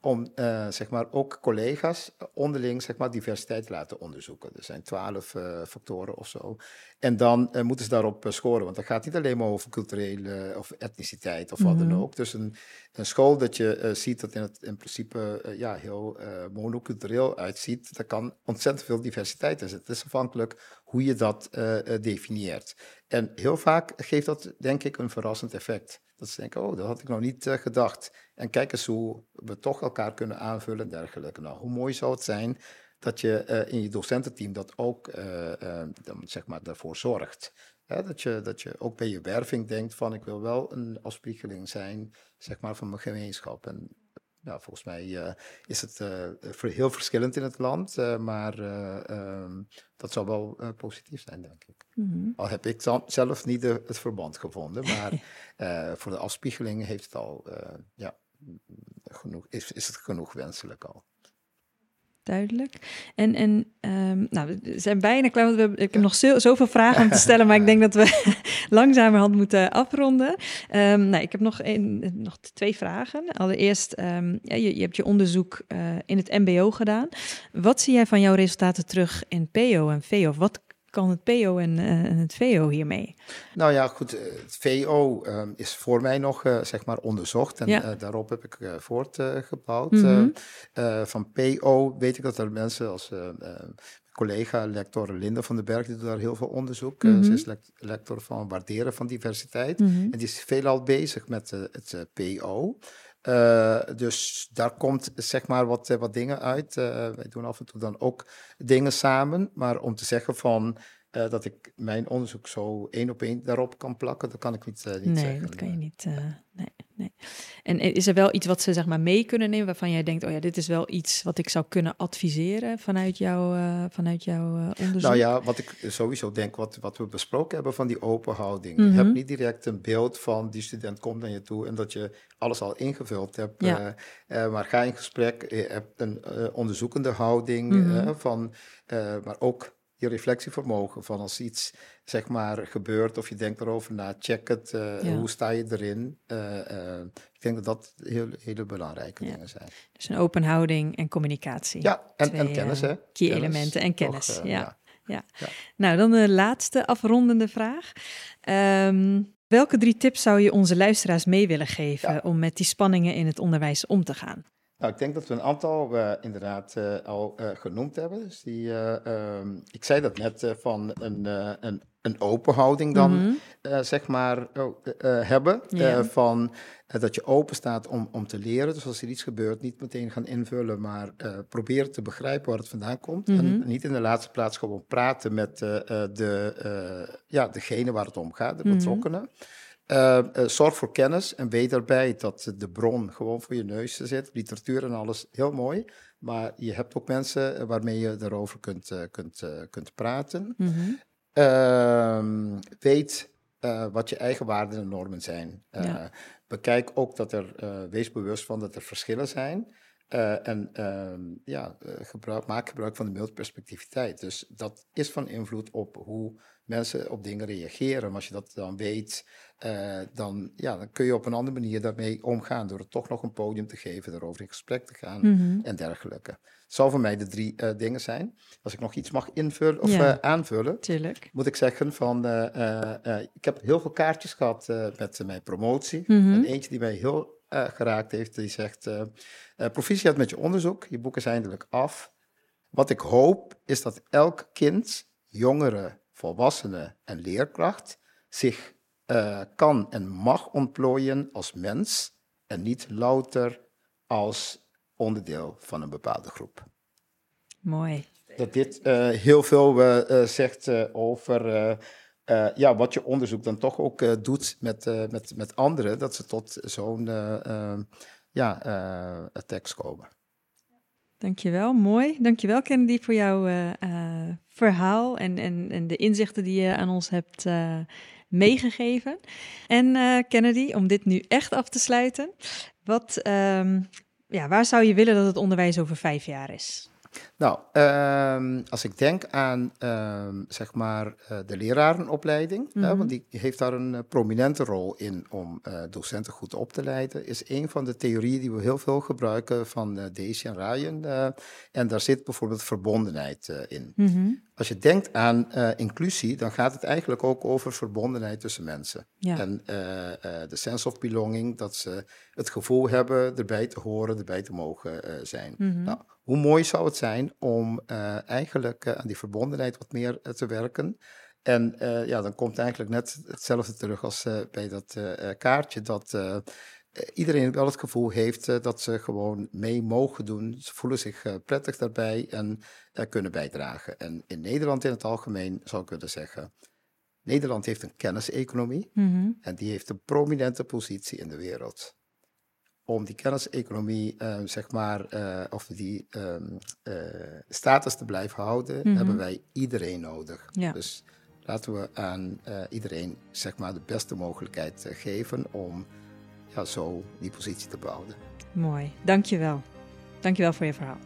om zeg maar ook collega's onderling zeg maar, diversiteit te laten onderzoeken. Er zijn twaalf factoren of zo. En dan moeten ze daarop scoren, want dat gaat niet alleen maar over culturele of etniciteit of wat dan mhm. ook. Dus een, een school dat je ziet dat in, het, in principe ja, heel monocultureel uitziet, dat kan ontzettend veel diversiteit is. Het is afhankelijk hoe je dat definieert. En heel vaak geeft dat, denk ik, een verrassend effect. Dat ze denken, oh, dat had ik nog niet gedacht. En kijk eens hoe we toch elkaar kunnen aanvullen en dergelijke. Nou, hoe mooi zou het zijn dat je in je docententeam dat ook, dan, zeg maar, daarvoor zorgt. Dat, je, dat je ook bij je werving denkt van, ik wil wel een afspiegeling zijn, zeg maar, van mijn gemeenschap. En nou, volgens mij uh, is het uh, heel verschillend in het land, uh, maar um, dat zou wel positief zijn, denk ik. Mm -hmm. Al heb ik zelf niet de, het verband gevonden, maar voor de afspiegeling heeft het al, ja, genoeg, is, is het genoeg wenselijk al. Duidelijk. En, en um, nou, we zijn bijna klaar, want ik heb nog zo, zoveel vragen om te stellen, maar ik denk dat we langzamerhand moeten afronden. Um, nou, ik heb nog, nog twee vragen. Allereerst, um, ja, je, je, hebt je onderzoek uh, in het MBO gedaan. Wat zie jij van jouw resultaten terug in PO en VO? Wat kan het PO en, uh, en, het VO hiermee? Nou ja, goed. Het VO uh, is voor mij nog uh, zeg maar onderzocht en ja. daarop heb ik voortgebouwd. Mm -hmm. van PO weet ik dat er mensen als collega, lector Linda van den Berg, die doet daar heel veel onderzoek. Mm -hmm. ze is lector van waarderen van diversiteit. Mm -hmm. En die is veelal bezig met het PO. Uh, dus daar komt zeg maar wat, wat dingen uit. Uh, wij doen af en toe dan ook dingen samen. Maar om te zeggen van uh, dat ik mijn onderzoek zo één op één daarop kan plakken, dat kan ik niet, niet nee, zeggen. Nee, dat kan je niet. nee, nee. En is er wel iets wat ze zeg maar mee kunnen nemen waarvan jij denkt, oh ja, dit is wel iets wat ik zou kunnen adviseren vanuit, jou, vanuit jouw onderzoek? Nou ja, wat ik sowieso denk, wat, wat we besproken hebben van die open houding. Mm -hmm. Je hebt niet direct een beeld van die student komt naar je toe en dat je alles al ingevuld hebt. Ja. Maar ga in gesprek, je hebt een onderzoekende houding mm -hmm. van, maar ook je reflectievermogen van als iets zeg maar gebeurt of je denkt erover na, check het, ja. hoe sta je erin. ik denk dat dat heel, hele belangrijke ja. dingen zijn. Dus een open houding en communicatie. Ja, en, Twee, en kennis hè. Key kennis, elementen en kennis, toch, ja. Ja. Nou, dan de laatste afrondende vraag. Um, Welke drie tips zou je onze luisteraars mee willen geven om met die spanningen in het onderwijs om te gaan? Nou, ik denk dat we een aantal uh, inderdaad uh, al uh, genoemd hebben. Dus die, um, ik zei dat net van een, een, een open houding dan, mm -hmm. zeg maar, oh, hebben. Van dat je open staat om, om te leren. Dus als er iets gebeurt, niet meteen gaan invullen, maar proberen te begrijpen waar het vandaan komt. Mm -hmm. En niet in de laatste plaats gewoon praten met de, ja, degene waar het om gaat, de mhm. betrokkenen. Mm -hmm. Uh, uh, zorg voor kennis en weet daarbij dat de bron gewoon voor je neus zit. Literatuur en alles, heel mooi. Maar je hebt ook mensen waarmee je daarover kunt, uh, kunt, kunt praten. Mm -hmm. weet wat je eigen waarden en normen zijn. Ja. Bekijk ook dat er, wees bewust van dat er verschillen zijn. en ehm, ja, gebruik, maak gebruik van de multiperspectiviteit. Dus dat is van invloed op hoe mensen op dingen reageren. Maar als je dat dan weet, uh, dan, ja, dan kun je op een andere manier daarmee omgaan. Door het toch nog een podium te geven, erover in gesprek te gaan Mhm. en dergelijke. Het zal voor mij de drie uh, dingen zijn. Als ik nog iets mag invullen of ja. uh, aanvullen, Tuurlijk. moet ik zeggen van, ik heb heel veel kaartjes gehad met mijn promotie. Mhm. En eentje die mij heel geraakt heeft, die zegt, proficiat met je onderzoek, je boek is eindelijk af. Wat ik hoop is dat elk kind, jongere, volwassene en leerkracht zich uh, kan en mag ontplooien als mens en niet louter als onderdeel van een bepaalde groep. Mooi. Dat dit uh, heel veel uh, zegt over ja, wat je onderzoek dan toch ook doet met, met, met anderen, dat ze tot zo'n ja, tekst komen. Dankjewel, mooi. Dankjewel Kennedy voor jouw verhaal en, en, en de inzichten die je aan ons hebt meegegeven. En uh, Kennedy, om dit nu echt af te sluiten, wat, um, ja, waar zou je willen dat het onderwijs over vijf jaar is? Nou, um, als ik denk aan um, zeg maar uh, de lerarenopleiding, Mhm. hè, want die heeft daar een uh, prominente rol in om uh, docenten goed op te leiden, is een van de theorieën die we heel veel gebruiken van Daisy en Ryan. En daar zit bijvoorbeeld verbondenheid in. Mhm. Als je denkt aan inclusie, dan gaat het eigenlijk ook over verbondenheid tussen mensen. Ja. En de sense of belonging, dat ze het gevoel hebben erbij te horen, erbij te mogen zijn. Mhm. Nou, hoe mooi zou het zijn om uh, eigenlijk uh, aan die verbondenheid wat meer uh, te werken. En ja, dan komt eigenlijk net hetzelfde terug als bij dat kaartje, dat iedereen wel het gevoel heeft dat ze gewoon mee mogen doen. Ze voelen zich prettig daarbij en kunnen bijdragen. En in Nederland in het algemeen zou ik kunnen zeggen, Nederland heeft een kenniseconomie Mhm. en die heeft een prominente positie in de wereld. Om die kenniseconomie, uh, zeg maar, uh, of die um, uh, status te blijven houden, Mhm. hebben wij iedereen nodig. Ja. Dus laten we aan iedereen, zeg maar, de beste mogelijkheid geven om ja, zo die positie te behouden. Mooi, dankjewel. Dankjewel voor je verhaal.